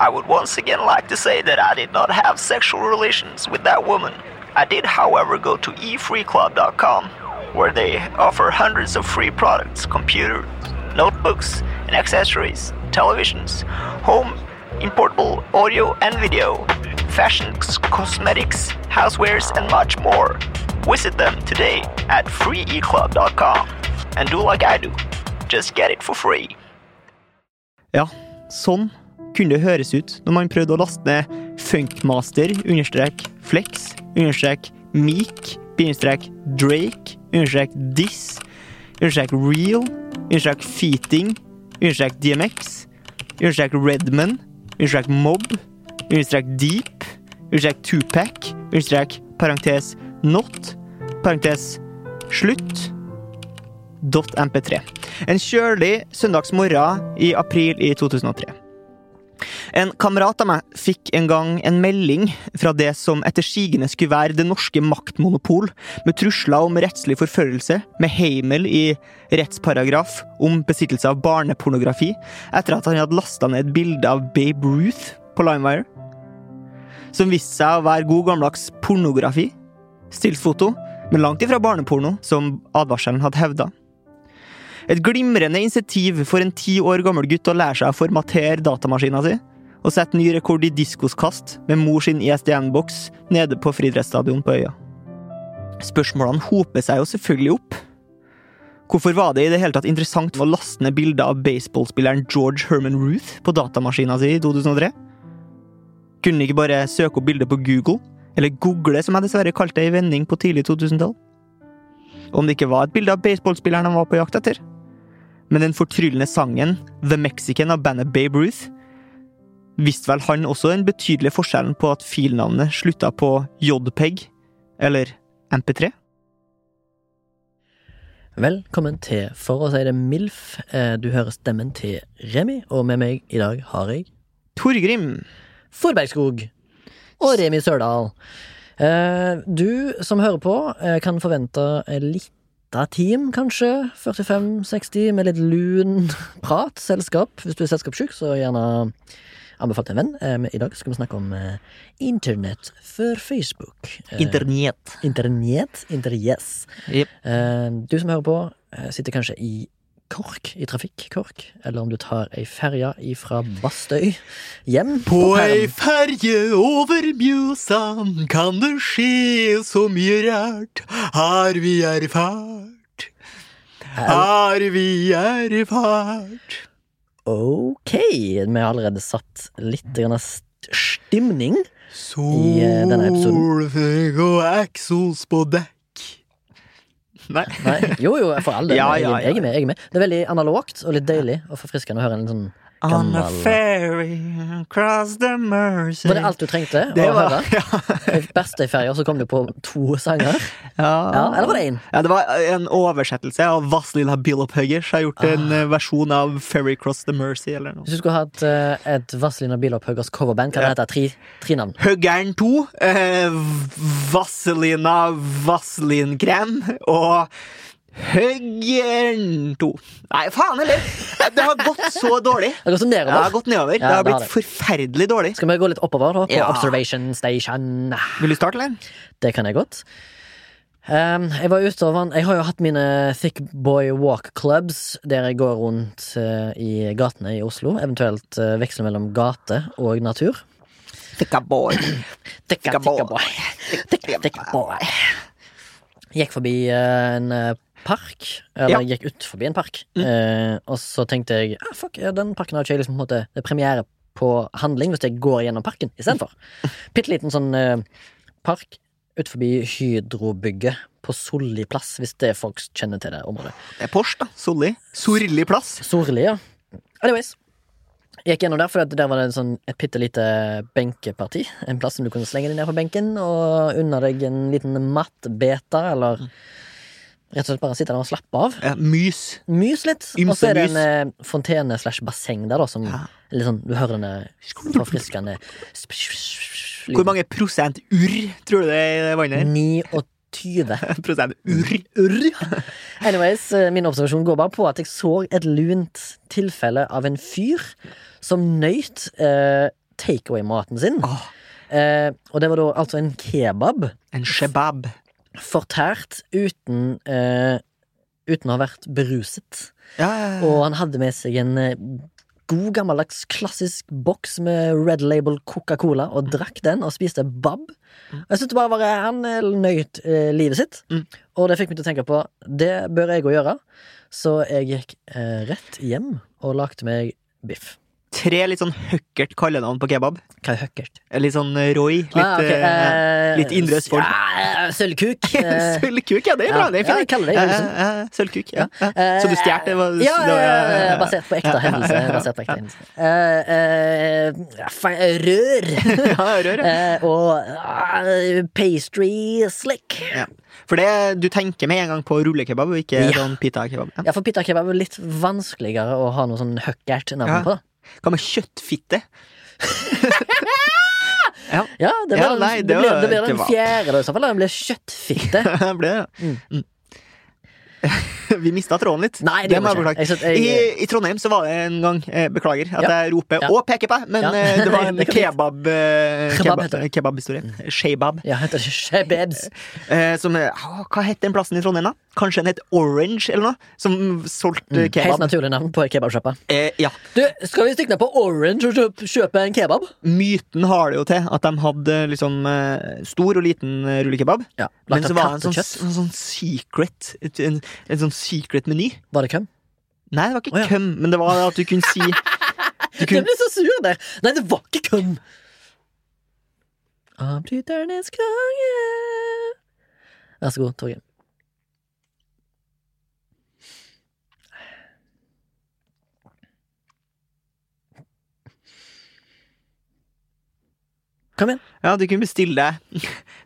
I would once again like to say that I did not have sexual relations with that woman. I did, however, go to efreeclub.com, where they offer hundreds of free products computers, notebooks, and accessories, televisions, home, importable audio and video, fashions, cosmetics, housewares, and much more. Visit them today at freeeclub.com and do like I do. Just get it for free. Ja, sånn kunne det høres ut når man prøvde å laste ned Funkmaster understrek Flex understrek Meek bindestrek Drake understrek Diss understrek Real understrek Feating understrek DMX understrek Redman understrek Mob understrek Deep understrek Tupac understrek parentes Not parentes Slutt .mp3. En kjølig søndagsmorgen i april i 2003. En kamerat av meg fikk en gang en melding fra det som etter sigende skulle være det norske maktmonopol, med trusler om rettslig forfølgelse, med heimel i rettsparagraf om besittelse av barnepornografi, etter at han hadde lasta ned et bilde av Babe Ruth på Limewire. Som viste seg å være god gammeldags pornografi. Stillsfoto, men langt ifra barneporno, som advarselen hadde hevda. Et glimrende insentiv for en ti år gammel gutt å lære seg å formatere datamaskina si, og sette ny rekord i diskoskast med mor sin ISDN-boks nede på friidrettsstadion på øya. Spørsmålene hoper seg jo selvfølgelig opp. Hvorfor var det i det hele tatt interessant å laste ned bilder av baseballspilleren George Herman Ruth på datamaskina si i 2003? Kunne de ikke bare søke opp bildet på Google? Eller google, som jeg dessverre kalte det i vending på tidlig 2000-tall? Om det ikke var et bilde av baseballspilleren han var på jakt etter? Men den fortryllende sangen The Mexican av bandet Babe Ruth visste vel han også den betydelige forskjellen på at filnavnet slutta på JPEG eller MP3? Velkommen til For å si det MILF. Eh, Du hører stemmen til Remi, og med meg i dag har jeg Torgrim. Forbergskog og Remi Sørdal. Eh, Du som hører på, eh, kan forvente en lita team, kanskje. 45-60, med litt lun prat, selskap. Hvis du er selskapssjuk, så gjerne anbefalt en venn. I dag skal vi snakke om eh, internett før Facebook. Eh, Internett. Internett. Interyes. Yep. Eh, Du som hører på, sitter kanskje i KORK, i trafikk-KORK, eller om du tar ei ferje ifra Bastøy hjem På ei perm. ferje over Mjøsa kan det skje så mye rart, har vi erfart. Har vi erfart. Ok, vi har allerede satt litt stimning. I, eh, denne episoden. Solføgg og eksos på dekk. Nei. Nei, jo, jo, for all del. Ja, ja, ja. jeg er med. jeg er med Det er veldig analogt og litt deilig og forfriskende å høre en sånn On a ferry across the Mercy Var det alt du trengte Det å var, høre? ja, Beste i ferja, så kom du på to sanger? ja. Ja, eller var det én? Ja, det var en oversettelse av Vazelina Bilopphøggers har gjort en Ah. eh, versjon av Ferry Cross the Mercy eller noe. Hvis du skulle hatt eh, et Vazelina Bilopphøggers coverband, Hva heter det hete tre, tre navn? Høggern 2, eh, Vazelina Vazelin-krem og Høggern 2. Nei, faen heller! Det har gått så dårlig. Det har gått nedover. Det har gått nedover. Ja, det har blitt det. forferdelig dårlig. Skal vi gå litt oppover, da? På Ja. Observation Station. Vil du starte, eller? Det kan jeg godt. Um, jeg var ute og vann Jeg har jo hatt mine Thick Boy Walk Clubs, der jeg går rundt uh, i gatene i Oslo. Eventuelt uh, veksler mellom gate og natur. Thicka boy. Thicka, Tikka boy. Thicka boy. Gikk forbi uh, en park, eller Ja. gikk ut forbi en park, eh, og så tenkte jeg ah, fuck, den parken har ikke jeg liksom på en måte Det er premiere på handling hvis jeg går gjennom parken istedenfor. Bitte liten sånn eh, park ut forbi Hydrobygget på Solli plass, hvis det er folk kjenner til det området. Det er Porsche, da. Solli. Sorli plass. Sorli, ja. Anyways. Gikk gjennom der, for der var det en sånn, et bitte lite benkeparti. En plass som du kunne slenge deg ned på benken, og unna deg en liten mattbeta, eller rett og slett bare sitte der og slappe av. Ja, mys. Mys litt. Og så er det en eh, fontene slash basseng der, da, som Ja. litt sånn, Du hører denne forfriskende Hvor mange prosent urr tror du det er i det vannet? her? 29. Prosent urr. Urr. Anyways, eh, min observasjon går bare på at jeg så et lunt tilfelle av en fyr som nøyt eh, takeaway-maten sin. Åh. Eh, og det var da altså en kebab En shebab. Fortært uten uh, Uten å ha vært beruset. Ja, ja, ja. Og han hadde med seg en eh, god, gammeldags klassisk boks med Red Label Coca-Cola, og drakk den og spiste bab. Og Jeg syntes bare var Han eh, nøyt eh, livet sitt, Mm. og det fikk meg til å tenke på det bør jeg òg gjøre. Så jeg gikk eh, rett hjem og lagde meg biff. Tre litt sånn høkkert kallenavn på kebab. Hva er høkkert? Litt sånn Roy. Litt, Ah, okay. eh, eh, litt indre Østfold. Ja, eh, Sølvkuk. eh, Sølvkuk, ja, det er bra. Det er ja, jeg kaller det liksom. ja, Sølvkuk, ja. Eh, Så du stjal det? var- Ja, basert på ekte hendelse. Basert på ekte hendelse. Eh, eh, rør. Ja, rør. Eh, og ah, pastry slick. For det, du tenker med en gang på rullekebab, og ikke sånn pita-kebab. Ja. Ja, for pita kebab er litt vanskeligere å ha noe sånn høkkert navn på. Hva med kjøttfitte? ja, Ja, det blir, Ja, nei, det det blir, det blir den fjerde, i så fall. Den blir kjøttfitte. det ble det. Mm. Vi mista tråden litt. Nei, det må jeg beklage. I, I Trondheim så var det en gang eh, Beklager at jeg roper og peker på deg, men eh, det var en kebab eh, Kebab kebab- kebabhistorie. Shebab. Ja, heter det shebabs? Som, ah, hva het den plassen i Trondheim, da? Kanskje den het Orange, eller noe? Som solgte Mm, Helt kebab. naturlig navn på kebabsjappa. Eh, ja. Du, skal vi stikke ned på Orange og kjøpe, en kebab? Myten har det jo til at de hadde liksom stor og liten rullekebab. Ja, Men så var det en sånn, sånn, sånn secret en, en sånn secret meny. Var det køm? Nei, det var ikke oh, ja. køm, men det var at du kunne si du Jeg kunne, ble så sur der. Nei, det var ikke køm. Avbryternes konge. Vær så god, Torgeir. Kom igjen. Ja, du kunne bestille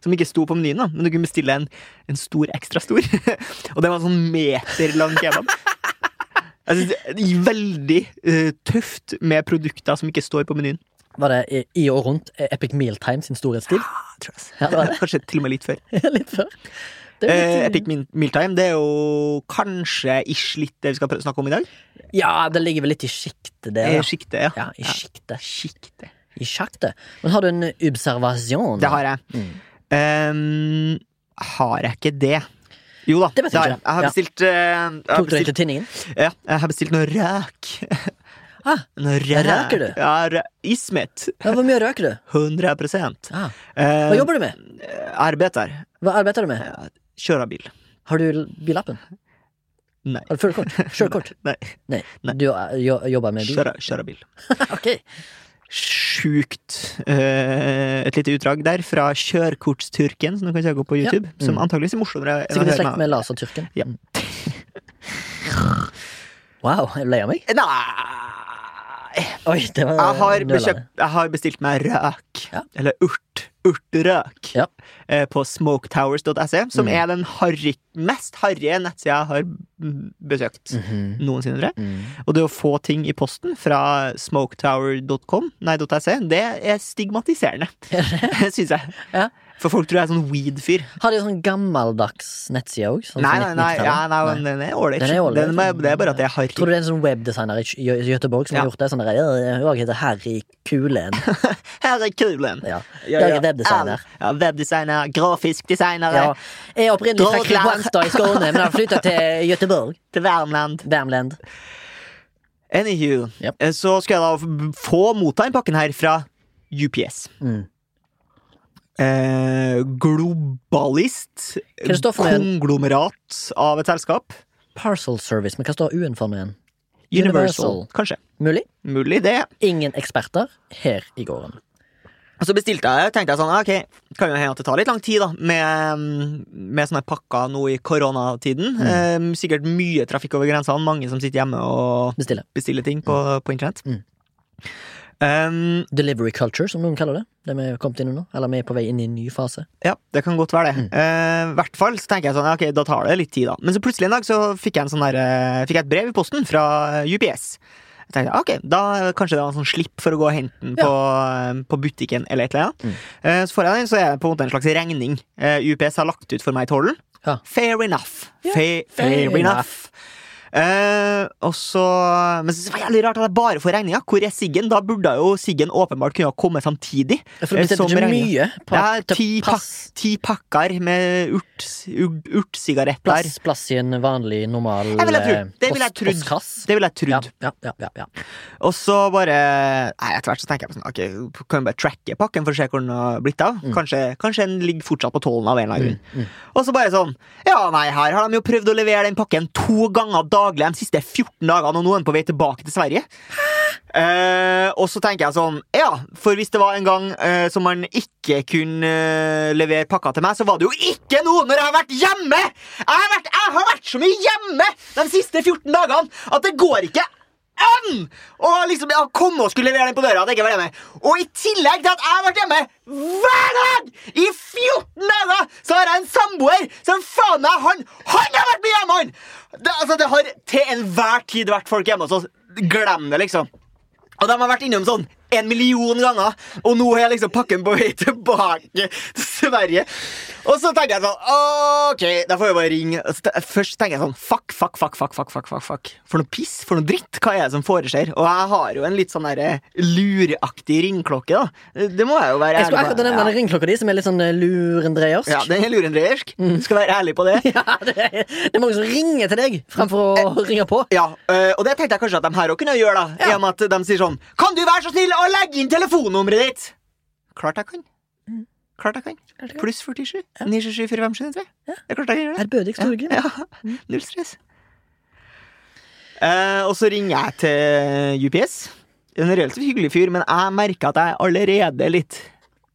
Som ikke sto på menyen, da, men du kunne bestille en, en stor ekstra stor. og det var sånn meterlang kebab. Jeg synes det er veldig uh, tøft med produkter som ikke står på menyen. Var det i, og rundt Epic Mealtime sin storhetstid? Ja, tror jeg. Ja, det var det. Kanskje til og med litt før. Litt før. Litt... Eh, Epic Meal- Mealtime det er jo kanskje ish litt det vi skal snakke om i dag. Ja, det ligger vel litt i sjiktet, det. Eh, Ja. Sjiktet, ja. ja, i sjiktet. Sjiktet. I sjaktet. Men har du en observasjon? Det har jeg. Mm. Um, har jeg ikke det? Jo da, Det jeg har jeg. Jeg har Ja. bestilt, eh, jeg har Tok du bestilt til tinningen? Ja, jeg har bestilt noe røk. Ah, røk. røker du? Ja, Ismet. ja, hvor mye røker du? 100 Ah, eh, hva jobber du med? Arbeider. Hva arbeider du med? Kjører bil. Har du billappen? Nei. Har du førerkort? Kjørekort? Nei. Nei. Nei. Du eh, jobber med bil? Kjører, kjører bil. ok. Sjukt uh, Et lite utdrag der fra Kjørkortsturken, som du kan søke opp på YouTube. Ja. Som Mm. antakeligvis er morsommere. Sikkert i slekt med Laserturken. Ja. Mm. Wow, er du lei av meg? Nei Oi, det var jeg har, bekjøpt, jeg har bestilt meg røk. Ja. Eller urt. Urterøk. Ja. Eh, på smoketowers.se, som Mm. er den harry, mest harrige nettsida jeg har mm, besøkt Mhm. noensinne. tror jeg. Mm. Og det å få ting i posten fra smoketower.com, nei, .se, det er stigmatiserende, syns jeg. Ja. For folk tror jeg er sånn weed-fyr. Har de sånn gammeldags nettside òg? Sånn Nei, nei, nei, ja, nei, den er ålreit. Den Det er bare at jeg har harry. Tror du det er en sånn webdesigner i Gø- Göteborg som Ja. har gjort det? Sånn der, Hun heter Harry Kulen. Er kulen. Ja. Jeg er webdesigner. Ja, webdesigner, grafisk designer Ja. Jeg er opprinnelig fra Kristianstad i Skåne, men har flytta til Göteborg. til Värmland. Värmland. Anywho, Yep. så skal jeg da få motta den pakken her fra UPS. Mm. Eh, globalist. Konglomerat av et selskap. Parcel service. Men hva står UN for nå igjen? Universal, Universal. kanskje. Mulig? Mulig det. Ingen eksperter her i gården. Og så bestilte jeg, tenkte jeg sånn, ok, kan jo hende at det tar litt lang tid da, med, mm, med sånne pakker nå i koronatiden. Mm. Eh, sikkert mye trafikk over grensene, mange som sitter hjemme og bestiller, bestiller ting på, på internett. Mm. Um, Delivery culture, som noen kaller det. Det vi kommet inn nå. Eller vi er på vei inn i en ny fase. ja, det kan godt være det. Mm. uh, I hvert fall så tenker jeg sånn, ok, da tar det litt tid, da. Men så plutselig en dag så fikk jeg, en sånn der, eh, fikk jeg et brev i posten fra UPS. Jeg tenkte, ok, da kanskje det var en sånn slipp for å gå og hente den på, eh, på butikken eller et eller annet. Mm. Eh, så får jeg den, så er det på en måte en slags regning. Eh, UPS har lagt ut for meg i tollen. Ja. Fair enough. Ja, Fair, fair fair enough. Eh, og så Men så var det jævlig rart at jeg bare får regninga. Hvor er siggen? Da burde jo siggen åpenbart kunne ha kommet samtidig. For det Eh, som mye. på- Det er ti, pak ti pakker med urt- urt- urtsigaretter. plass, plass i en vanlig, normal Jeg vil eh, Det vil jeg trodd. Det ville jeg Ja, trodd. ja, ja, ja, ja. Og så bare Nei, etter hvert så tenker jeg på sånn Ok, kan vi bare tracke pakken for å se hvor den har blitt av? Mm. Kanskje, kanskje den ligger fortsatt på tollen av en eller annen grunn. Mm, mm. Og så bare sånn Ja, nei, her har de jo prøvd å levere den pakken to ganger daglig de siste 14 dagene, og nå er han på vei tilbake til Sverige. Eh, og så tenker jeg sånn Ja, for hvis det var en gang eh, som man ikke kunne eh, levere pakka til meg, så var det jo ikke nå når jeg har vært hjemme! Jeg har vært, jeg har vært så mye hjemme de siste 14 dagene at det går ikke an! Og liksom, ja, komme og skulle levere den på døra. At jeg ikke var hjemme. Og i tillegg til at jeg har vært hjemme hver dag i 14 dager, så har jeg en samboer som faen meg Han han har vært mye hjemme, han! Det, altså, det har til enhver tid vært folk hjemme hos oss. Glem det, liksom. Og de har vært innom sånn en million ganger, og nå har jeg liksom pakken på vei tilbake til Sverige. Og så tenker jeg sånn Ok, da får jeg bare ringe. Først tenker jeg sånn Fuck, fuck, fuck, fuck, fuck, fuck, fuck, fuck. For noe piss, for noe dritt. Hva er det som foreskjer? Og jeg har jo en litt sånn derre lureaktig ringklokke, da. Det må jeg jo være ærlig på. Jeg skulle akkurat nevne ja. ringklokka di, som er litt sånn eh, lurendreiersk. ja, den er lurendreiersk. Skal være ærlig på det. Ja, det, er, det er mange som ringer til deg fremfor å ringe på. Ja, øh, og det tenkte jeg kanskje at de her òg kunne gjøre, da. I og med at de sier sånn Kan du være så snill å legge inn telefonnummeret ditt? Klart jeg kan. Klart jeg kan. Klart jeg kan. Pluss 47. 927 457 Det er klart jeg kan gjøre det. Ærbødig Storgen. Ja, null stress. Eh, og så ringer jeg til UPS. En relativt hyggelig fyr, men jeg merker at jeg er allerede litt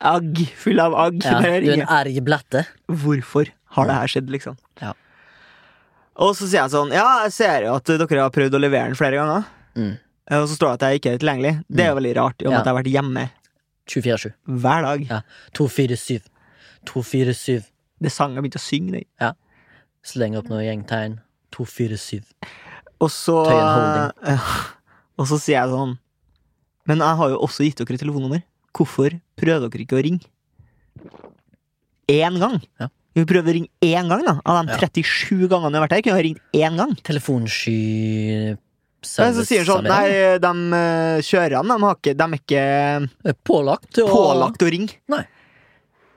agg. Full av agg. Ja, du er en erg blatte. Hvorfor har det her skjedd, liksom? Ja. Og så sier jeg sånn Ja, jeg ser jo at dere har prøvd å levere den flere ganger. Mm. Eh, Og så står det at jeg ikke er tilgjengelig. Det er jo veldig rart, i og med Ja. at jeg har vært hjemme 24-7. hver dag. Ja. 247. 247. Det sangen begynte å synge den. Sleng opp noen gjengtegn. 247. Og så Og så sier jeg sånn Men jeg har jo også gitt dere telefonnummer. Hvorfor prøver dere ikke å ringe? Én gang. Ja. Vi prøver å ringe én gang, da. Av de Ja. 37 gangene vi har vært her, kunne vi ha ringt én gang. Telefonsky Men så sier sånn Nei, de eh, kjørerne de, har ikke, de er ikke Pålagt å pålagt å ringe.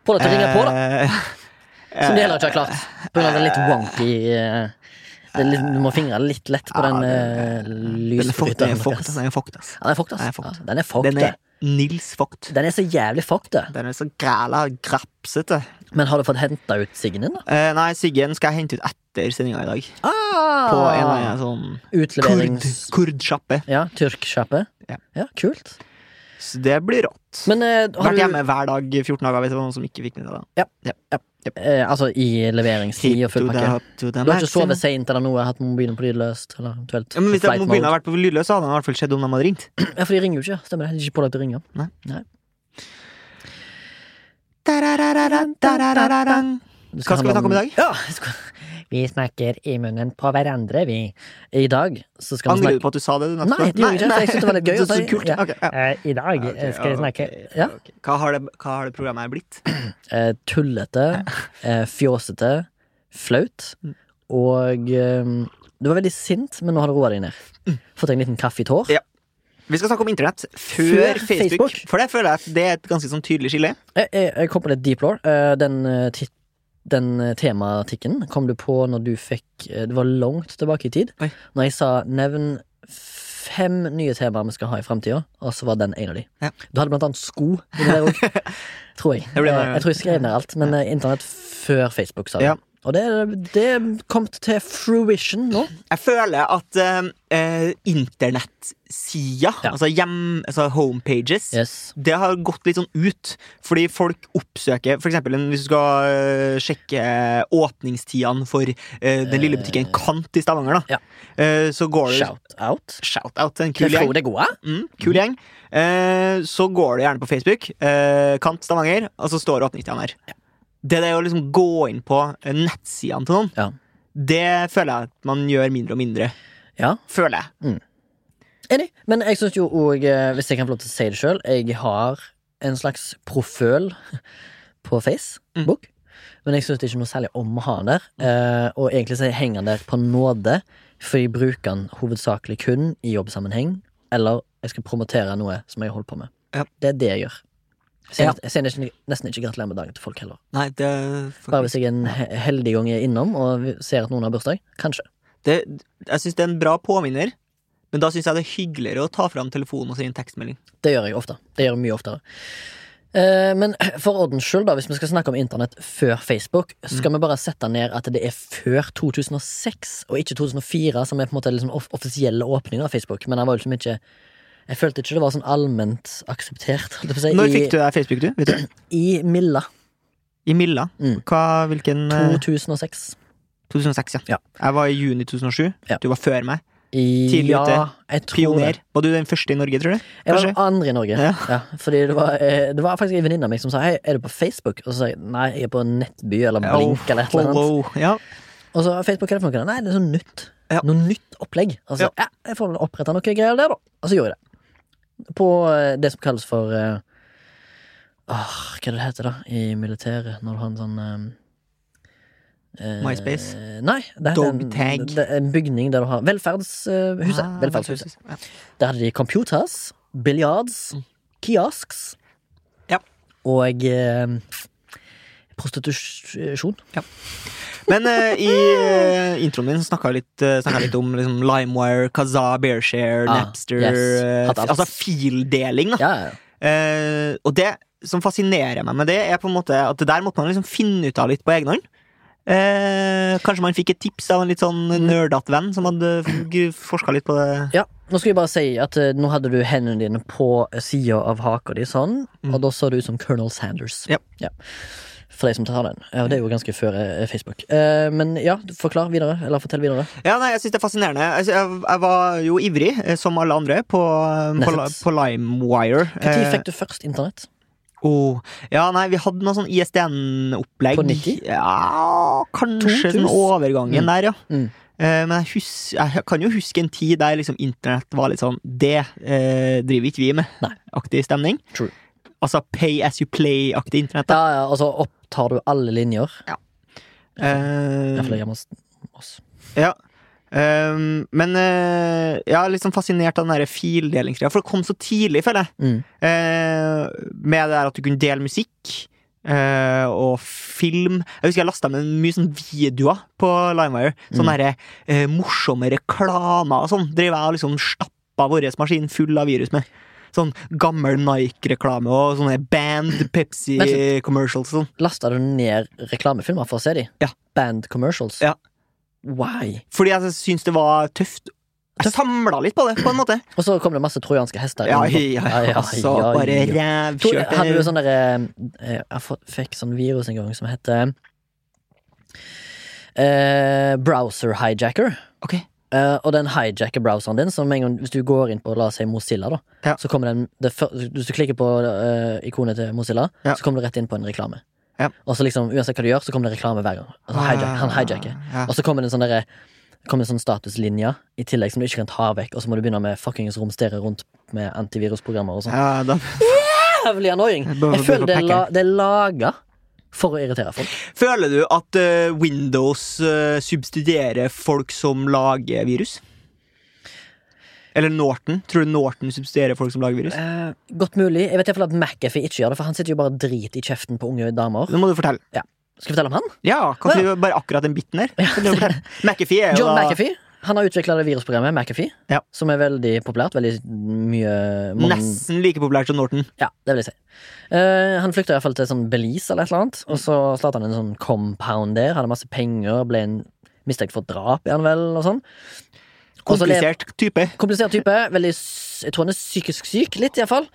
Pålagt å ringe på, da. Eh, Som de heller ikke har klart. På grunn av den litt wonky eh, litt, Du må fingre litt lett på den eh, er lysbryteren. er den er fucked. Den er fucked, Den er ass. den fucked, Den det. Nils fucked. Den er så jævlig fucked. Den er så græla grapsete. Men har du fått henta ut siggen din, da? Eh, nei, Siggen skal jeg hente ut etter sendinga i dag. Ah, På en eller annen sånn Utleverings... kurdsjappe. Ja, tyrksjappe. Ja. ja, kult. Så det blir rått. Men eh, har Vært du hjemme hver dag 14 dager hvis det var noen som ikke fikk med seg det. eh, Altså i leveringstid og full pakke? Du har ikke sovet seint eller noe? Hatt mobilen på lydløst? Eller eventuelt Ja, men Hvis mobilen hadde vært på lydløst, hadde den i hvert fall skjedd om de hadde ringt. Ja, for de ringer jo ikke. Stemmer det. De er ikke pålagt å ringe. Nei. Du Hva skal vi snakke om i dag? Ja, vi snakker i munnen på hverandre, vi. I dag så skal vi Angrer du på at du sa det? Nei, det gjorde jeg ikke, det var litt gøy kult. Ja. Ok, ja. I dag skal vi snakke ja. Hva, har det, hva har det programmet her blitt? tullete, eh, fjåsete, flaut, og du var veldig sint, men nå har du roa deg ned. Fått deg en liten kaffe i tår. Ja. Vi skal snakke om internett før, Før Facebook. Facebook. For det føler jeg at det er et ganske sånn tydelig skille. Jeg, jeg, jeg kom på litt deep law. Eh, den eh, den eh, tematikken kom du på når du fikk Det var langt tilbake i tid. Oi. Når jeg sa 'nevn fem nye temaer vi skal ha i framtida', og så var den en av de. Ja. Du hadde blant annet sko inni der òg. tror jeg. Jeg, jeg tror jeg skrev ned alt, men internett før Facebook, sa du. Ja. Og det, det kom til fruition nå. Jeg føler at eh, eh, internettsida, Ja. altså hjem, altså homepages, Yes. det har gått litt sånn ut. Fordi folk oppsøker eksempel hvis du skal eh, sjekke åpningstidene for eh, den lille butikken Kant i Stavanger, da. Ja. Eh, så går det Shout out. Shout out en kul gjeng. Mm, kul gjeng. Eh, så går det gjerne på Facebook. Eh, Kant Stavanger, og så står åpningstidene her. Det der å liksom gå inn på eh, nettsidene til noen, Ja. det føler jeg at man gjør mindre og mindre. ja. Føler jeg. Enig. Men jeg syns jo òg, hvis jeg kan få lov til å si det sjøl, jeg har en slags proføl på Facebook. Men jeg syns det er ikke noe særlig om å ha den der. Eh, og egentlig så henger den der på nåde, for jeg bruker den hovedsakelig kun i jobbsammenheng. Eller jeg skal promotere noe som jeg holder på med. Ja. Det er det jeg gjør. Jeg sier, nesten, nesten ikke gratulerer med dagen til folk heller. Nei, det faktisk... Bare hvis jeg en heldig gang er innom og ser at noen har bursdag. Kanskje. det, Jeg syns det er en bra påminner, men da syns jeg det er hyggeligere å ta fram telefonen og sende tekstmelding. Det gjør jeg ofte. Det gjør jeg mye oftere. Eh, men for ordens skyld, da, hvis vi skal snakke om internett før Facebook, skal vi bare sette ned at det er før 2006, og ikke 2004, som er på en måte liksom off offisielle åpninger av Facebook. Men han var jo liksom ikke Jeg følte ikke det var sånn allment akseptert. si, Når fikk du deg Facebook, du? Vet du? I Milla I Milla? Mm. Hva, hvilken eh, 2006. 2006, ja. Ja. Jeg var i juni 2007. Ja. Du var før meg. Tidlig ja, ute. Pioner. det. Var du den første i Norge, tror du? Jeg var den andre i Norge. Ja. Ja. fordi det var, eh, det var faktisk en venninne av meg som sa Hei, er du på Facebook? Og så sa jeg nei, jeg er på Nettby eller Blink Oh, eller et eller annet. oh, oh. Ja. Og så Facebook, hva er det for noe? Nei, det er sånn nytt. Noe nytt opplegg. Altså, ja. jeg får oppretta noe greier der, da. Og så gjorde jeg det. På eh, det som kalles for uh, oh, Hva er det det heter, da? I militæret, når du har en sånn uh, MySpace? Nei. Det heter en, det er en bygning der du har Velferdshuset. Ah, Velferdshuset. Ja. Der hadde de computers, billiards, kiosks Ja. og eh, prostitusjon. Men uh, i uh, introen min snakka jeg litt, uh, litt om liksom, LimeWire, Kazaa, Bearshare, Ah, Napster yes. Altså fildeling, da. Ja, ja. Og det som fascinerer meg med det, er på en måte at det der måtte man liksom finne ut av litt på egen hånd. Eh, kanskje man fikk et tips av en litt sånn Mm. nerdete venn som hadde forska litt på det. Ja, nå skal jeg bare si at eh, nå hadde du hendene dine på sida av haka di sånn, Mm. og da så du ut som Colonel Sanders. Ja. For de som tar den. Ja, det er jo ganske før eh, Facebook. Eh, men ja, forklar videre. Eller fortell videre. Ja, nei, jeg synes det er fascinerende. Altså, jeg, var jo ivrig, eh, som alle andre, på, på, på LimeWire. Når fikk du først internett? oh, ja, nei, vi hadde noe sånn ISDN-opplegg. På 90? Ja, kanskje 2000? sånn overgangen Mm. der, ja. Mm. Men jeg, hus jeg kan jo huske en tid der liksom internett var litt sånn Det eh, driver ikke vi med. Nei. Aktig stemning. True. Altså pay as you play-aktig internett. Da. Ja, ja, altså så opptar du alle linjer. Ja. Iallfall hjemme hos oss. Ja. Um, men uh, jeg er litt sånn fascinert av den der fildelingsgreia, for det kom så tidlig, føler jeg. Mm. Uh, med det der at du kunne dele musikk Uh, og film. Jeg husker jeg lasta med mye sånn videoer på LimeWire. Sånne der, eh, morsomme reklamer og sånn. Drev jeg og liksom stappa vår maskin full av virus med. Sånn gammel Nike-reklame og sånne Band Pepsi-commercials sånn. Lasta du ned reklamefilmer for å se de? Ja. Band commercials? Ja. Why? Fordi jeg syns det var tøft. Jeg samla litt på det, på en måte. Og så kom det masse trojanske hester. Ja, ja, ja, så ja, bare. To, hadde du sånn derre eh, Jeg fikk sånn virus en gang som heter eh, Browser hijacker. Ok. Eh, og den hijacker browseren din, som en gang, hvis du går inn på la oss si Mozilla, da, Ja. så kommer den det, Hvis du klikker på uh, ikonet til Mozilla, Ja. så kommer du rett inn på en reklame. Ja. Og så liksom, uansett hva du gjør, så kommer det reklame hver gang. Altså, hijack, han hijacker. Ja. Og så kommer det en sånn derre kommer en sånn statuslinje i tillegg som du ikke kan ta vekk, og så må du begynne med fuckings romstere rundt med antivirusprogrammer og sånn. Ja, da Jævlig annoying! Jeg føler det er, la, det er laga for å irritere folk. Føler du at uh, Windows uh, subsidierer folk som lager virus? Eller Norton? Tror du Norton subsidierer folk som lager virus? Uh, godt mulig. Jeg vet i hvert fall at McAfee ikke gjør det, for han sitter jo bare drit i kjeften på unge damer. Nå må du fortelle. Skal vi fortelle om han? Ja, kanskje ikke du bare akkurat den biten der? Ja. McAfee er jo John da McAfee. Han har utvikla det virusprogrammet McAfee, Ja. som er veldig populært. Veldig mye mange- Nesten like populært som Norton. Ja, det vil jeg si. Uh, han flykta iallfall til sånn Belize eller et eller annet, og så starta han en sånn compound der. Hadde masse penger, ble en mistenkt for drap, er han vel, og sånn. Komplisert type. Komplisert type. Veldig, jeg tror han er psykisk syk, litt iallfall.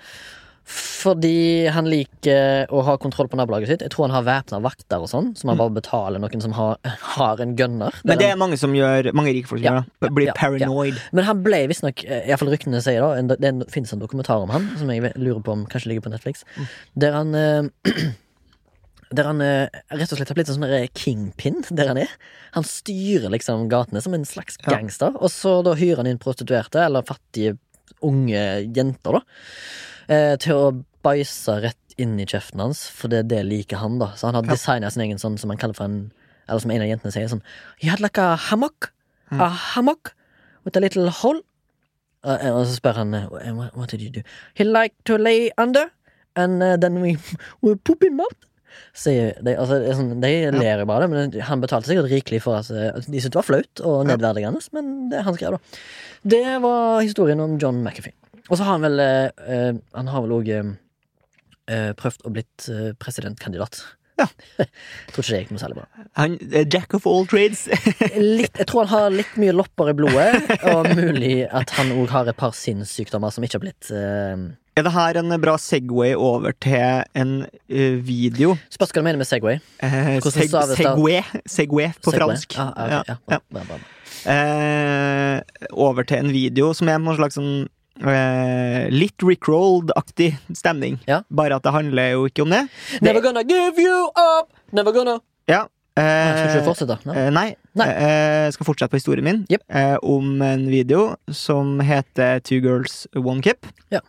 Fordi han liker å ha kontroll på nabolaget sitt. Jeg tror han har væpna vakter og sånn, som han bare betaler noen som har, har en gunner. Mm. Men det er mange som gjør Mange rike folk som Ja, gjør det. Blir ja, ja. paranoid. Men han ble visstnok, iallfall ryktene sier, da en, Det finnes en dokumentar om han som jeg lurer på om kanskje ligger på Netflix. Mm. Der han eh, Der han eh, rett og slett har blitt en sånn kingpin der han er. Han styrer liksom gatene som en slags Ja. gangster. Og så da hyrer han inn prostituerte, eller fattige unge jenter, da, eh, til å bæsje rett inn i kjeften hans, for det, det liker han, da. Så han har Ja. designa sin egen sånn som han kaller for en Eller som en av jentene sier, sånn You had like a hammock? Mm. A hammock? With a little hole? Uh, og så spør han uh, what, what did you do? He liked to lay under, and uh, then we, we poop him out. Sier de, altså, sånn, de ler jo bare, men han betalte sikkert rikelig for at altså, de syntes det var flaut og nedverdigende, men det han skrev, da. Det var historien om John McAfee. Og så har han vel uh, uh, Han har vel òg prøvd å blitt uh, presidentkandidat. Ja. Tror ikke det gikk noe særlig bra. Han jack of all trades. Litt, jeg tror han har litt mye lopper i blodet, og mulig at han òg har et par sinnssykdommer som ikke har blitt eh... Er det her en bra Segway over til en uh, video? Spørs hva du mener med Segway. Eh, seg. Segway, Segway på Segway. fransk. Ah, okay, ja, Ja, bra, bra, bra. Eh, over til en video som er en slags sånn eh, litt Rickrolled-aktig stemning. Ja. Bare at det handler jo ikke om det. Never gonna give you up! Never gonna Ja. Nei, Skal ikke Eh, fortsette? Nei. eh, nei. Nei. Eh, skal fortsette på historien min yep. eh, om en video som heter Two Girls One Cup. Ja.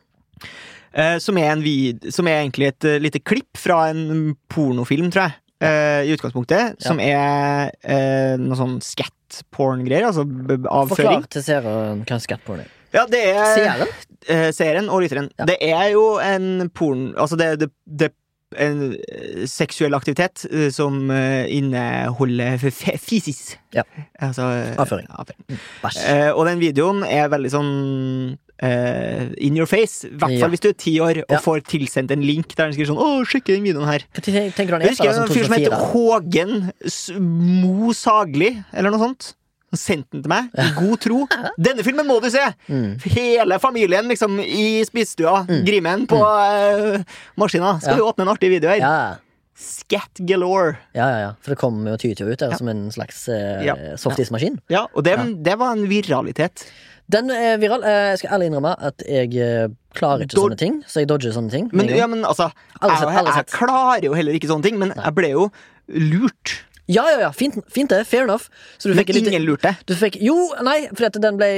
Eh, som, er en vid som er egentlig et eh, lite klipp fra en pornofilm, tror jeg. eh, I utgangspunktet. Som er eh, noe sånn scat-porn-greier. Altså avføring. Forklar til seeren hva skatporn er. Ja, det er Seeren? eh, serien og lytteren. Ja. Det er jo en porn... Altså, det, det, det en eh, seksuell aktivitet eh, som eh, inneholder f- f- fisis. Ja. Altså Avføring. avføring. Bæsj. Eh, og den videoen er veldig sånn eh, in your face. I hvert fall Ja. hvis du er ti år og Ja. får tilsendt en link der den skriver sånn 'Å, sjekk den videoen her'. Hva tenker du han Jeg er? husker Sånn en fyr som heter Hågen Mo Sagli, eller noe sånt. Han sendt den til meg i god tro. Denne filmen må du se! Mm. Hele familien liksom i spisestua. Grimen på eh, maskina. Skal Ja. vi åpne en artig video her? Ja. Scat galore. ja, ja, ja. For det kom jo tyter ut der som en slags uh, Ja. softismaskin. Ja, og det, Ja. det var en viralitet. Den er viral. Eh, Jeg skal ærlig innrømme at jeg klarer ikke Do sånne ting, så jeg dodger sånne ting. Men, ja, men altså Alle jeg, sett, jeg, alle jeg sett. klarer jo heller ikke sånne ting, men jeg ble jo lurt. Ja, ja, ja. Fint, fint det. Fair enough. Så du Men ingen lurte. Du fikk, jo, nei, for den, ble,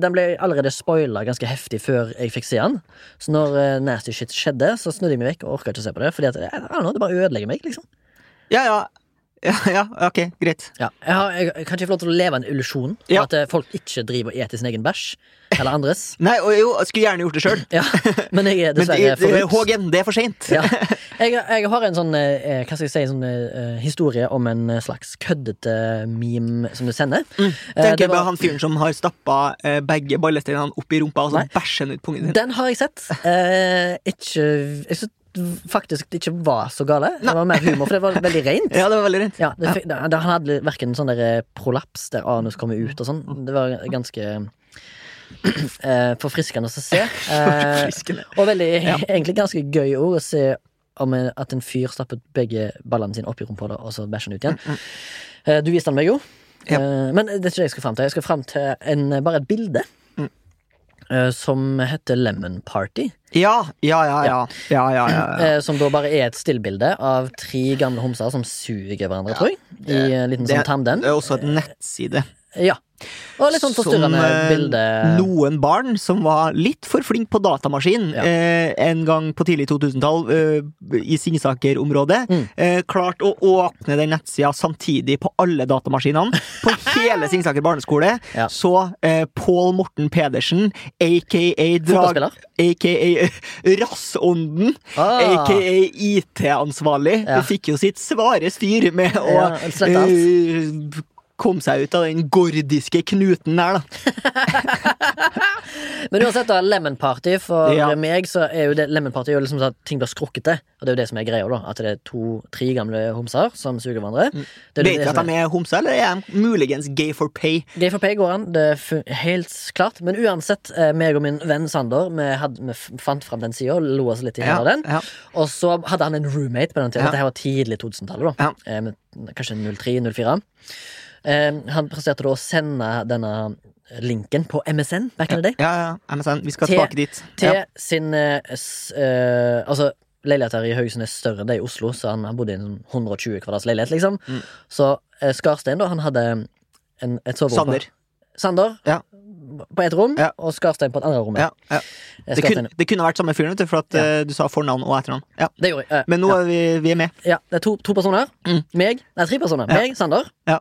den ble allerede spoila ganske heftig før jeg fikk se den. Så når uh, nasty shit skjedde, så snudde jeg meg vekk og orka ikke å se på det. Fordi at, jeg, jeg, know, det bare ødelegger meg, liksom. Ja, ja. Ja, ja, ok, greit. Ja, jeg, har, jeg, jeg kan ikke få lov til å leve en illusjon Ja. at eh, folk ikke driver og eter sin egen bæsj. Eller andres. Nei, og jo, jeg skulle gjerne gjort det sjøl. Ja, men jeg er dessverre forut. Hågen, det er for seint. Ja. Jeg, jeg har en sånn eh, Hva skal jeg si Sånn uh, historie om en eh, slags køddete meme som du sender. Mm. Tenker på var- han fyren som har stappa uh, begge ballesteinene opp i rumpa og så bæsjer han ut pungen din. Den har jeg sett. Uh, ikke Jeg synes faktisk det ikke var så gale. Det var mer humor, for det var veldig rent. Ja, det var veldig rent. Ja, det, det, han hadde verken sånn der prolaps der anus kommer ut og sånn. Det var ganske eh, forfriskende å se. Eh, og veldig, Ja. egentlig ganske gøy ord å se om en, at en fyr stappet begge ballene sine opp i rumpa og så bæsja han ut igjen. Eh, du viste den meg jo. Ja. Eh, men det er ikke det jeg skal fram til. Jeg skal fram til en, bare et bilde. Mm. eh, Som heter Lemon Party. Ja, ja, ja, ja. ja, ja, ja, ja. Eh, som da bare er et stillbilde av tre gamle homser som suger hverandre, tror jeg. I en liten Det, sånn tandem. det er også et nettside. Ja. Og litt sånn forstyrrende Som, eh, bilde. Noen barn som var litt for flink på datamaskin Ja. eh, en gang på tidlig 2000-tall eh, i Singsaker-området, Mm. eh, klarte å åpne den nettsida samtidig på alle datamaskinene på hele Singsaker barneskole. Ja. Så eh, Pål Morten Pedersen, aka Drag... Aka Rassånden, Ah. aka IT-ansvarlig, Ja. fikk jo sitt svare styr med å Ja, komme seg ut av den gordiske knuten der, da. Men uansett, da, Lemon Party. For Ja. meg så er jo det Lemon Party er jo liksom sånn at ting blir skrukkete. Og det er jo det som er greia, da. At det er to-tre gamle homser som suger hverandre. Det er Vet du at de er homser, eller er de muligens gay for pay? Gay for pay går an, det er helt klart. Men uansett, eh, meg og min venn Sander Vi, hadde, vi fant fram den sida og lo oss litt i hjel av den. ja. Og så hadde han en roommate på den tida. Ja. Dette her var tidlig 2000-tallet, da. Ja. Eh, kanskje 03-04. Eh, han presterte da å sende denne linken på MSN back in the day. ja, ja. MSN, vi skal Til- tilbake dit. Til Ja. sin eh, s, eh, Altså, leiligheten i Haugesund er større enn det i Oslo, så han, han bodde i en sånn 120 kvadrats leilighet, liksom. Mm. Så uh, Skarstein, da, han hadde en, et soverom på- Sander. Sander Ja. på ett rom, Ja. og Skarstein på et andre rom. Ja, ja. Det, kunne, det kunne vært samme fyren, for at eh, du sa fornavn og etternavn. Ja. Det gjorde jeg. Men nå er vi, vi er med. ja, det er to, to personer. Mm. Meg, nei, tre personer. Meg, Sander. Ja.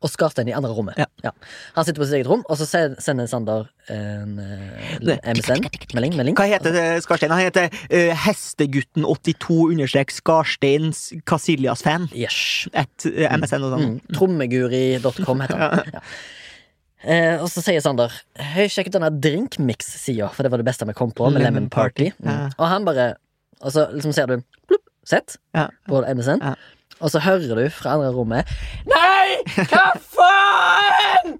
Og Skarstein i andre rommet. Ja. Han sitter på sitt eget rom, og så sender Sander en uh, MSN-melding. melding. Hva heter det, Skarstein? Han heter uh, Hestegutten82 understrek Skarsteins Casillas-fan. Yes. Et uh, MSN og sånn. Mm. Trommeguri.com heter han. Ja. Uh, og så sier Sander Hei, sjekk ut denne drinkmix-sida, for det var det beste vi kom på, med Lemon Lemon Party. Ja. Mm. Og han bare Og så liksom ser du plupp, sett Ja. på MSN, Ja. Og så hører du fra andre rommet Nei, hva faen?!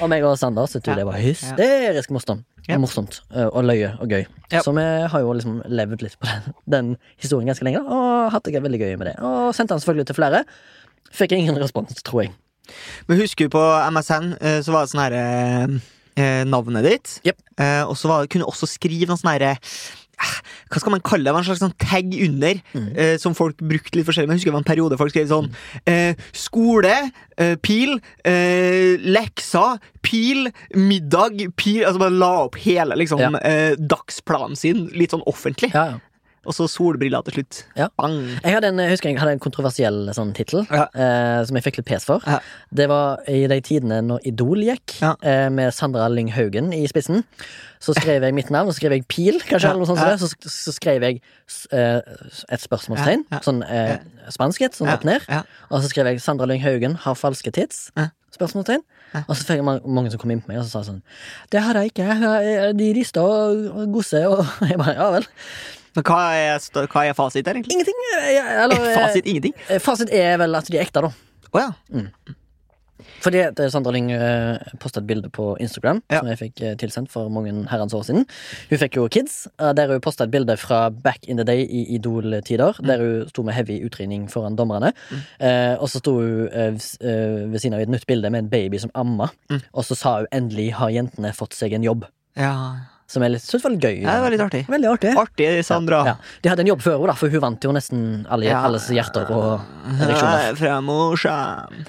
og meg og Sander syntes jo Ja. det var hysterisk morsomt. Ja. Morsomt og løye og gøy. Ja. Så vi har jo liksom levd litt på den, den historien ganske lenge, og hatt det veldig gøy med det. Og sendte den selvfølgelig til flere. Fikk ingen respons, tror jeg. Men husker du på MSN, så var det sånn herre eh, Navnet ditt. Yep. Eh, og så kunne du også skrive noe sånn herre hva skal man kalle det? Det var En slags sånn tag under, Mm. eh, som folk brukte litt forskjellig. Men jeg husker det var en periode folk skrev sånn eh, Skole, eh, pil, eh, lekser, pil, middag, pil Altså bare la opp hele liksom Ja. eh, dagsplanen sin litt sånn offentlig. Ja, ja. Og så solbriller til slutt. Ja. Bang! Jeg, hadde en, jeg husker jeg hadde en kontroversiell sånn tittel, Ja. eh, som jeg fikk litt pes for. Ja. Det var i de tidene når Idol gikk, eh, med Sandra Lyng Haugen i spissen. Så skrev jeg mitt navn, og så skrev jeg Pil, kanskje, eller noe sånt. Som. Så, så skrev jeg eh, et spørsmålstegn, sånn eh, spansk et, sånn opp ned. Og så skrev jeg Sandra Lyng Haugen har falske tits. Spørsmålstegn. Ja. Og så fikk jeg mange, som kom inn på meg og så sa sånn Det har jeg ikke. De rister og gosser og Jeg bare Ja vel. Hva er, hva er fasit der, egentlig? Ingenting. eh, Eller, eh, Fasit ingenting? Eh, Fasit er vel at de er ekte, da. Å ja. Fordi at eh, Sandra Lyng posta et bilde på Instagram Ja. som jeg fikk eh, tilsendt for mange herrens år siden. Hun fikk jo kids, eh, der hun posta et bilde fra back in the day i Idol-tider. Mm. Der hun sto med heavy utringning foran dommerne. Eh, og så sto hun eh, eh, ved siden av et nytt bilde med en baby som amma. Mm. Og så sa hun 'endelig har jentene fått seg en jobb'. ja. Som jeg synes var litt gøy. Ja, det var litt artig. Veldig artig. Artig, Sandra. Ja. De hadde en jobb før henne, for hun vant jo nesten alle, Ja. alles hjerter og ereksjoner. Fra morsan.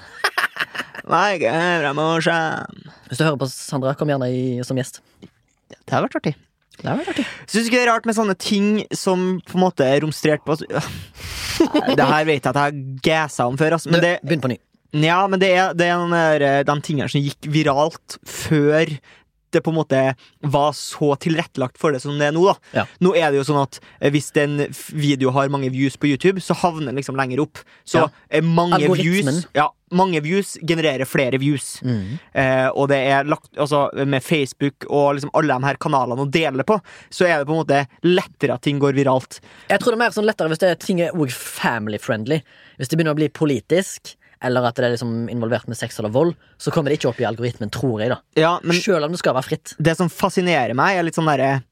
Nei, ikke fra morsan. Hvis du hører på Sandra, kom gjerne i, som gjest. Det hadde vært artig. Det har vært artig. Syns ikke det er rart med sånne ting som på en måte er romstrert på Det her vet jeg at jeg har gassa om før, altså. Men det, Begynn på ny. ja, men det er, det er de tingene som gikk viralt før det på en måte var så tilrettelagt for det som det er nå. da Ja. Nå er det jo sånn at eh, hvis en video har mange views på YouTube, så havner den liksom lenger opp. Så Ja. eh, mange views Ja, mange views genererer flere views. Mm. Eh, og det er lagt altså, med Facebook og liksom alle de her kanalene å dele på, så er det på en måte lettere at ting går viralt. Jeg tror det er mer sånn lettere hvis det ting er family friendly. Hvis det begynner å bli politisk, eller at det er liksom involvert med sex eller vold, så kommer det ikke opp i algoritmen, tror jeg, da. Ja, men Selv om det skal være fritt. det som fascinerer meg, er litt sånn derre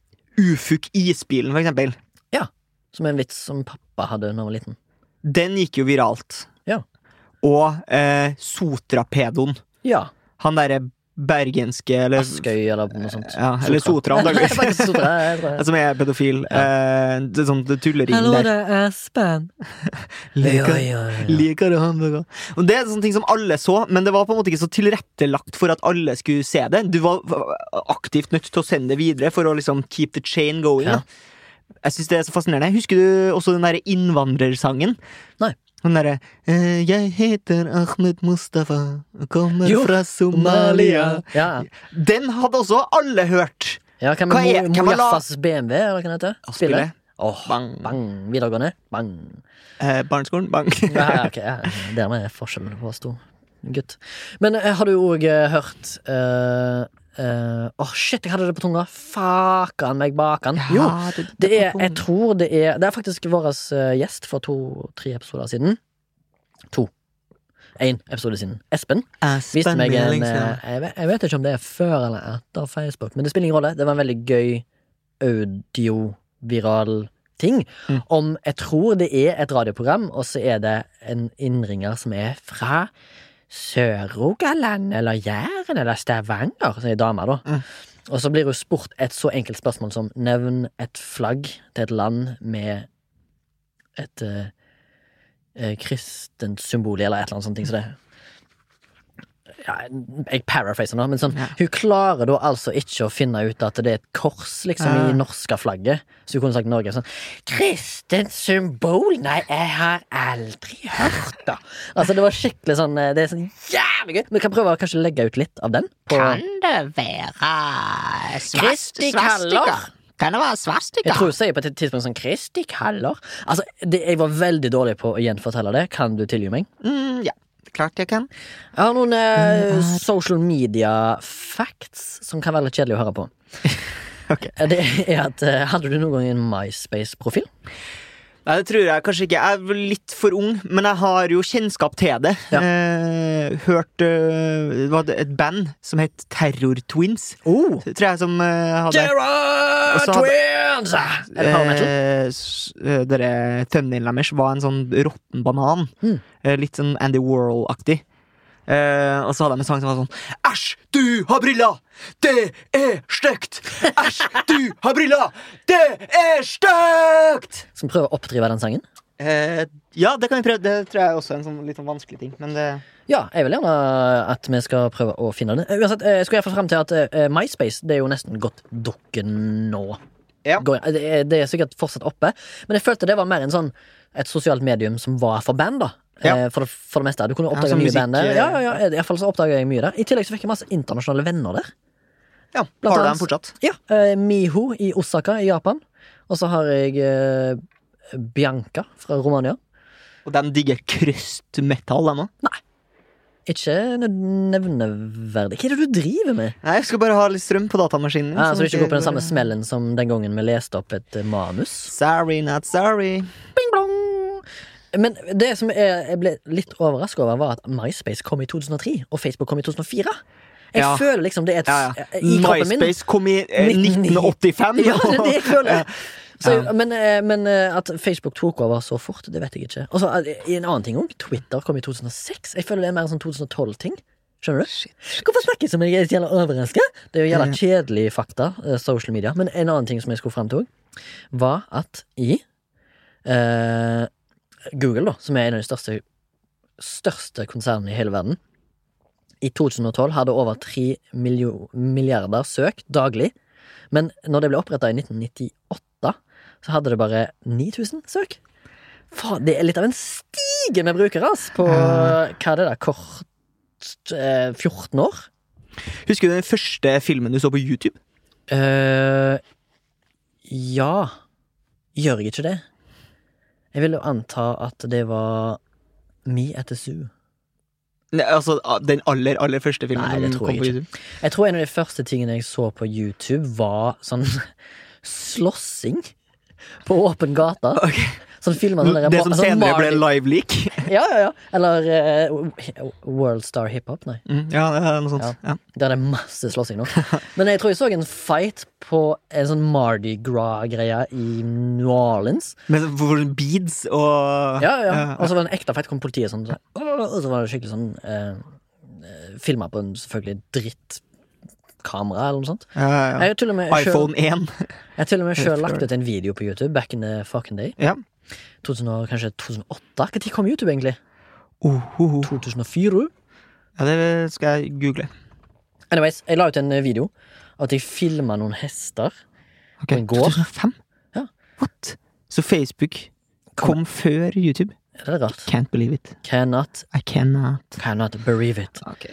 Ufuk isbilen, for eksempel. Ja. Som en vits som pappa hadde da han var liten. Den gikk jo viralt. Ja. Og eh, Sotrapedoen. Ja. Han derre bergenske eller, Askøy eller noe sånt. Ja, eller Sotra, antakeligvis. Som er pedofil. Eh, det er sånn det tullering Hallo, der. det er Espen. Liker, Ja, ja, ja. liker du hamburger? Og det er sånne ting som alle så, men det var på en måte ikke så tilrettelagt for at alle skulle se det. Du var aktivt nødt til å sende det videre for å liksom keep the chain going. Ja. Da. Jeg synes det er så fascinerende. Husker du også den derre innvandrersangen? Nei. Den derre eh, 'Jeg heter Ahmed Mustafa kommer Jo, fra Somalia'. Ja, Den hadde også alle hørt! ja hva er- Mojaffas BMW, eller hva det heter? Å, spille. Oh, Bang. bang. Videregående. Bang. Eh, barneskolen, bang. Ja, okay, ok, ja. Dermed er forskjellen på oss to. gutt. Men eh, har du òg hørt eh, uh, Åh, shit, jeg hadde det på tunga. Fakan meg bakan. Jo, det er Jeg tror det er Det er faktisk vår eh, gjest for to-tre episoder siden. To. Én episode siden. Espen viste meg en eh, jeg vet, jeg vet ikke om det er før eller etter Facebook, men det spiller ingen rolle. Det var en veldig gøy audioviral ting. Mm. Om jeg tror det er et radioprogram, og så er det en innringer som er fra Sør-Rogaland eller Jæren eller Stavanger, sier dama, da. Mm. Og så blir hun spurt et så enkelt spørsmål som nevn et flagg til et land med et uh, kristent symbol eller et eller annet sånt. Så det ja, jeg paraphraser nå, men sånn Ja. Hun klarer da altså ikke å finne ut at det er et kors liksom Ja. i norske flagget. Så hun kunne sagt Norge sånn Kristent symbol? Nei, jeg har aldri hørt det. Altså, det var skikkelig sånn eh, Det er sånn jævlig gøy. Vi kan prøve å kanskje legge ut litt av den. På, det være Kristi kaller? Kan det være jeg tror hun sier på et tidspunkt sånn Kristi kaller. Altså, det, jeg var veldig dårlig på å gjenfortelle det. Kan du tilgi meg? Mm, ja, klart jeg kan. Jeg har noen eh, social media facts som kan være litt kjedelig å høre på. Ok. Eh, Det er at eh, Hadde du noen gang en MySpace-profil? Nei, det tror jeg kanskje ikke. Jeg er litt for ung, men jeg har jo kjennskap til det. Ja. Eh, hørt eh, Det var et band som het Terror Twins, Oh! tror jeg, som eh, hadde Terror Twins! Er det power metal? Eh, eh, Dere thumbnailen deres var en sånn råtten banan. Mm. Eh, Litt sånn Andy Warhol-aktig. Eh, og så hadde han en sang som var sånn Æsj, du har briller! Det er stygt! Æsj, du har briller! Det er stygt! Skal vi prøve å oppdrive den sangen? Eh, ja, det kan vi prøve. Det tror jeg også er en sånn litt sånn vanskelig ting. Men det Ja, jeg vil gjerne at vi skal prøve å finne den. Eh, Uansett, eh, jeg skulle iallfall frem til at eh, MySpace Det er jo nesten gått dukken nå. Ja. Går, det, er, det er sikkert fortsatt oppe, men jeg følte det var mer en sånn et sosialt medium som var for band, da. Ja. Eh, For, det, for det meste. Du kunne oppdage ja, nye band der. Ja, ja, ja, i fall så oppdager jeg mye der. I tillegg så fikk jeg masse internasjonale venner der. ja, Blant har du dem fortsatt? Ja, eh, Miho i Osaka i Japan. Og så har jeg eh, Bianca fra Romania. Og de digger krystmetall, den òg? Nei. Ikke nevneverdig. Hva er det du driver med? Nei, jeg skal bare ha litt strøm på datamaskinen. Ja, så du ikke går på den samme smellen som den gangen vi leste opp et manus? Sorry, not sorry. Bing blong! Men det som jeg, ble litt overraska over, var at MySpace kom i 2003, og Facebook kom i 2004. Jeg Ja. føler liksom det er et Ja, ja. I kroppen min MySpace kom i eh, 1985. Ja, det er det jeg føler. Så, men, eh, men eh, at Facebook tok over så fort, det vet jeg ikke. Og så eh, en annen ting òg. Twitter kom i 2006. Jeg føler det er mer en sånn 2012-ting. Skjønner du? Hvorfor snakker jeg som jeg er jævla overraska? Det er jo gjelder kjedelig fakta, social media. Men en annen ting som jeg skulle fram til òg, var at i eh, Google, da, som er en av de største, største konsernene i hele verden, i 2012 hadde over 3 milliarder søk daglig. Men når det ble oppretta i 1998, så hadde det bare 9000 søk. Faen, det er litt av en stige med brukere, ass, på hva er det da, kort eh, 14 år. Husker du den første filmen du så på YouTube? eh ja. Gjør jeg ikke det? Jeg vil jo anta at det var Me etter Zoo. Nei, altså Den aller, aller første filmen Nei, det som tror kom jeg på ikke. YouTube? Jeg tror en av de første tingene jeg så på YouTube, var sånn slåssing på åpen gate. Ok. Sånn filmer sånn der- Det som sånn senere ble live-leak? Ja, ja, ja. Eller uh, World Star Hiphop, nei. Mm, ja, noe sånt. Ja. Der er det masse slåssing nå. Men jeg tror jeg så en fight på en sånn Mardi Gras-greie i New Orleans. Med beads og Ja, ja. Og så var det en ekte fight, kom politiet sånn, så, og så var det skikkelig sånn uh, Filma på en selvfølgelig dritt kamera, eller noe sånt. ja, ja, ja. Jeg har til og med selv- iPhone 1. Jeg har til og med sjøl lagt ut en video på YouTube back in the fucking day. Ja. 2000, kanskje 2008? Når kom YouTube, egentlig? Uh, uh, uh. 2004? ja, det skal jeg google. Anyways, jeg la ut en video av at jeg filma noen hester. Ok, På en gård? 2005? Ja. What? Så Facebook kom før YouTube? Er det rart? Can't believe it. Cannot, I cannot. cannot believe it. Ok.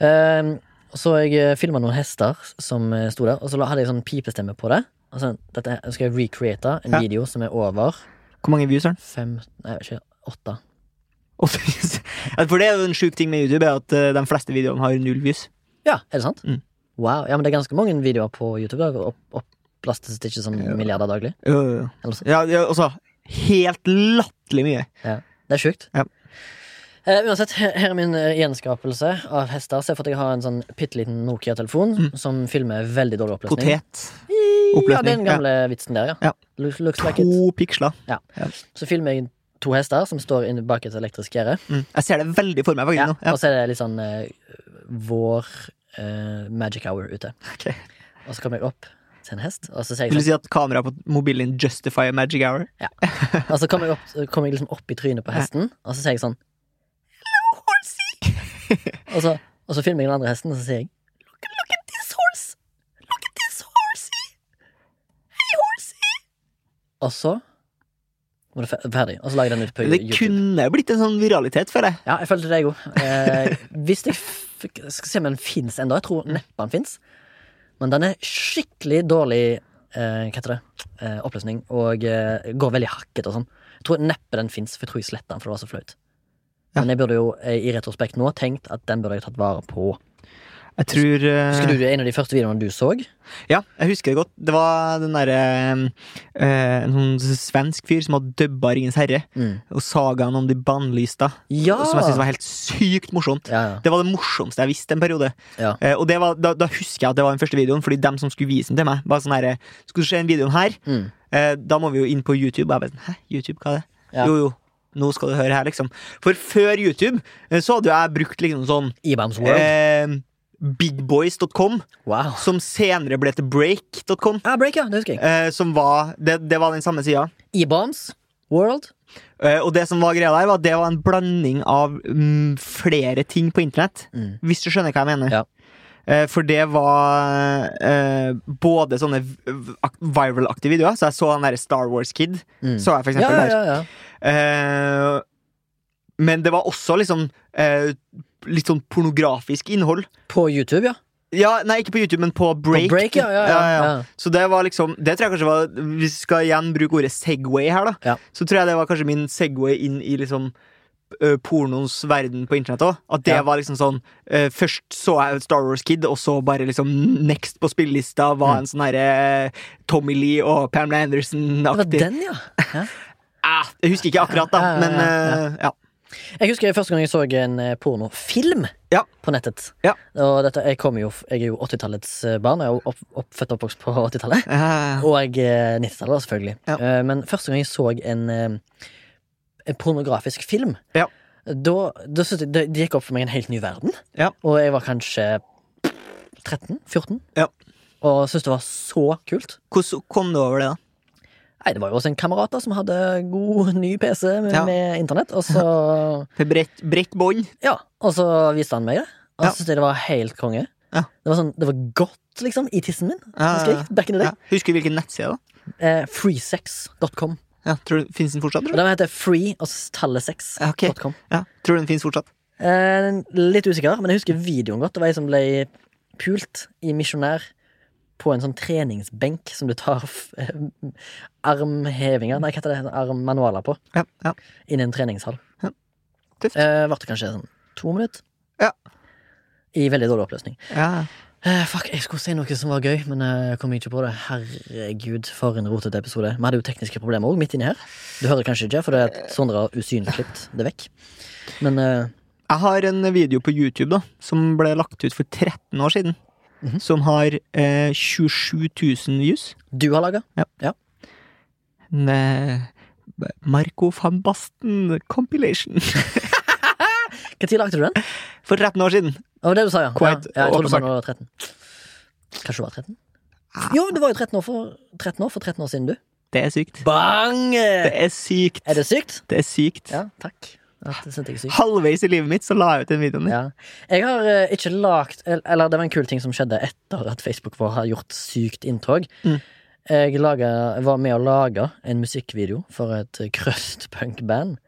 Um, så jeg filma noen hester som eh, sto der, og så hadde jeg sånn pipestemme på det. Altså, dette skal jeg recreate en Ja. video som er over Hvor mange views har den? fem Nei, ikke. Åtte. For det er jo en sjuk ting med YouTube, er at eh, de fleste videoene har null views. Ja, er det sant? Mm. Wow. Ja, men det er ganske mange videoer på YouTube. Opp, Opplastes det ikke sånn milliarder daglig? Jo, jo, jo. Ja, ja, altså, helt latterlig mye. Ja. Det er sjukt. Ja. Eh, uansett, her, er min eh, gjenskapelse av hester. Se for at jeg har en sånn bitte liten Nokia-telefon Mm. som filmer veldig dårlig oppløsning. Potet. Ja, oppløsning, den gamle vitsen der, ja. Ja. Looks, like it. To piksler. Så filmer jeg to hester som står inne bak et elektrisk gjerde. Mm. Jeg ser det veldig for meg. Ja. Ja. Og så er det litt sånn eh, vår eh, magic hour ute. Okay. Og så kommer jeg opp til en hest, og så sier Vil du sånn si at kameraet på mobilen justifier magic hour? Og så kommer jeg, opp, kommer jeg liksom opp i trynet på hesten, og så sier jeg sånn! og, så, og så filmer jeg den andre hesten, og så sier jeg Look, look at this horse! Look at this horsey! Hey, horsey! Og så var det ferdig. Og så lager den ut på Det kunne blitt en sånn viralitet, føler jeg. Ja, jeg følte det, jeg òg. Eh, hvis jeg skal se om den fins ennå. Jeg tror neppe den fins. Men den er skikkelig dårlig eh, Hva heter det? Eh, oppløsning. Og eh, går veldig hakket og sånn. Jeg tror neppe den fins, for jeg tror jeg sletta den, for det var så flaut. Men jeg burde jo eh, i retrospekt nå tenkt at den burde jeg tatt vare på. Jeg tror eh, Husker du en av de første videoene du så? Ja, jeg husker det godt. Det var den derre eh, En sånn svensk fyr som hadde dubba Ringens herre, Mm. og sagaen om de bannlysta, Ja! som jeg syntes var helt sykt morsomt. ja, ja. Det var det morsomste jeg visste en periode. Ja. Eh, og det var, da, da husker jeg at det var den første videoen, Fordi dem som skulle vise den til meg, var sånn herre Skal du se den videoen her? Mm. Eh, da må vi jo inn på YouTube. Og jeg bare sånn, Hæ, YouTube, hva er det? Jo, jo, nå skal du høre her, liksom. For før YouTube eh, så hadde jeg brukt liksom sånn eh, bigboys.com, wow. som senere ble til break.com. Ah, Break, ja. Det husker jeg. Eh, som var det, det var den samme sida. Ibams World. Eh, og det som var greia der, var at det var en blanding av mm, flere ting på internett. Mm. Hvis du skjønner hva jeg mener. Ja. Eh, for det var eh, både sånne viral-aktige videoer. Så jeg så den derre Star Wars Kid. Mm. Så jeg for eksempel ja, der. ja, ja. Eh, men det var også liksom eh, litt sånn pornografisk innhold. På YouTube, ja. Ja, Nei, ikke på YouTube, men på Break. På break ja, ja, ja. Så det var liksom Det tror jeg kanskje var Hvis vi skal igjen bruke ordet Segway her, da, Ja. så tror jeg det var kanskje min Segway inn i liksom ø, pornoens verden på internett òg. At det var liksom sånn uh, Først så jeg Star Wars Kid, og så bare liksom next på spillelista var Mm. en sånn herre Tommy Lee og Pamela Anderson Det var Anderson-aktig. den, ja. Ah, jeg husker ikke akkurat, da, men ja, ja. Jeg husker første gang jeg så en eh, pornofilm Ja. på nettet. Ja. Og dette, jeg, jo, jeg er jo 80-tallets eh, barn. Jeg er opp, født og oppvokst på 80-tallet. Ja. Og eh, 90-tallet, selvfølgelig. Men første gang jeg så en, en pornografisk film, Ja. da, da jeg, det, det gikk opp for meg en helt ny verden. Ja. Og jeg var kanskje 13-14. Ja. Og syntes det var så kult. Hvordan kom du over det, da? Nei, Det var jo også en kamerat da som hadde god, ny PC med, Ja. med internett. Og så bredt, bredt bånd? Ja, og så viste han meg det. Og Ja. så syntes jeg det var helt konge. Ja. Det var sånn, det var godt, liksom, i tissen min. Ja, Husker jeg, back in the day. Ja. Husker du hvilken nettside, da? Eh, freesex.com. Ja, tror du, Fins den fortsatt? Tror du? den heter free, og tallet Ja, Okay. Ja, tror du den fins fortsatt? Eh, litt usikker, men jeg husker videoen godt. Det var ei som ble pult i misjonær på en sånn treningsbenk som du tar eh, armhevinger Nei, hva heter det? Armmanualer på. Ja, ja. Inn i en treningshall. Ja. Tøft. Eh, Varte kanskje sånn to minutter. Ja. I veldig dårlig oppløsning. ja. Eh, fuck, Jeg skulle si noe som var gøy, men eh, jeg kom ikke på det. Herregud, for en rotete episode. Vi hadde jo tekniske problemer òg, midt inni her. Du hører kanskje ikke, for det er at Sondre har usynlig klippet det vekk. Men eh, Jeg har en video på YouTube da som ble lagt ut for 13 år siden. Mhm. Som har eh, 27 000 views. du har laga? Ja. ja. Ne, Marco van Basten compilation. Når lagde du den? For 13 år siden. Var det du sa, ja. Quite ja, ja jeg trodde du sa du var 13. Kanskje du var 13? Jo, du var jo 13 år for 13 år, for 13 år siden, du. Det er sykt. Bang! Det er sykt. Er det sykt? Det er sykt. Ja, takk. Halvveis i livet mitt så la jeg ut den videoen. Ja. Jeg har uh, ikke lagt Eller det var en kul ting som skjedde etter at Facebook vår har gjort sykt inntog. Mm. Jeg, laget, var med å lage en musikkvideo for et eh, crustpunk-band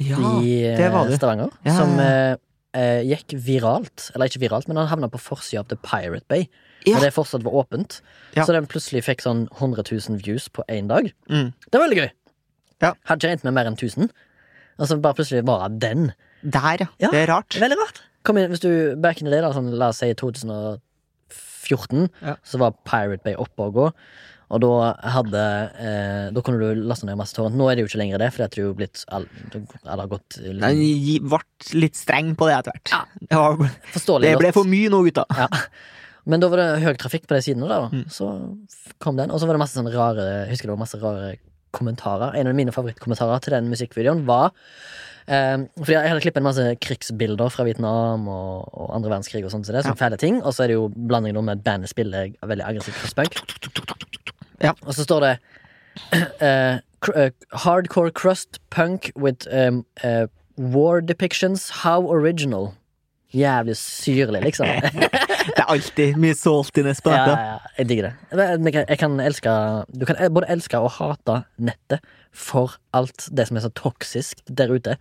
Ja, i eh, det var det. Stavanger. Ja, Som uh, eh, eh, gikk viralt. Eller ikke viralt, men han havna på forsida av The Pirate Bay. Ja. Det fortsatt var åpent. Så den plutselig fikk sånn 100 000 views på én dag. Mm. Det var veldig gøy. Ja. Hadde ikke regnet med mer enn 1000. Og så bare plutselig var den. Der, ja. Det er rart. Veldig rart. Kom inn, hvis du back in the day, da, sånn, la oss si 2014, Ja. så var Pirate Bay oppe og gå. Og da hadde eh, Da kunne du laste ned masse torrent. Nå er det jo ikke lenger det, for at du blitt all, Alle har gått liksom, Den ble litt streng på det etter hvert. Ja. Det, det ble for mye nå, gutta. Ja. Men da var det høy trafikk på de sidene da. Mm. Så kom den. Og så var det masse sånne rare husker det var masse rare kommentarer. En av mine favorittkommentarer til den musikkvideoen var eh, Fordi jeg hadde klippet en masse krigsbilder fra Vietnam og, og andre verdenskrig og sånt, så det, som fæle ting. Og så er det jo blanding nå med at bandet spiller veldig aggressivt crosspunk. Ja. Og så står det eh, eh, Hardcore crust punk with um, uh, war depictions. How original. Jævlig syrlig, liksom. Det er alltid mye saltiness på Ja, nettet. ja, ja, jeg digger det. Jeg kan, jeg kan elske Du kan både elske og hate nettet for alt det som er så toksisk der ute.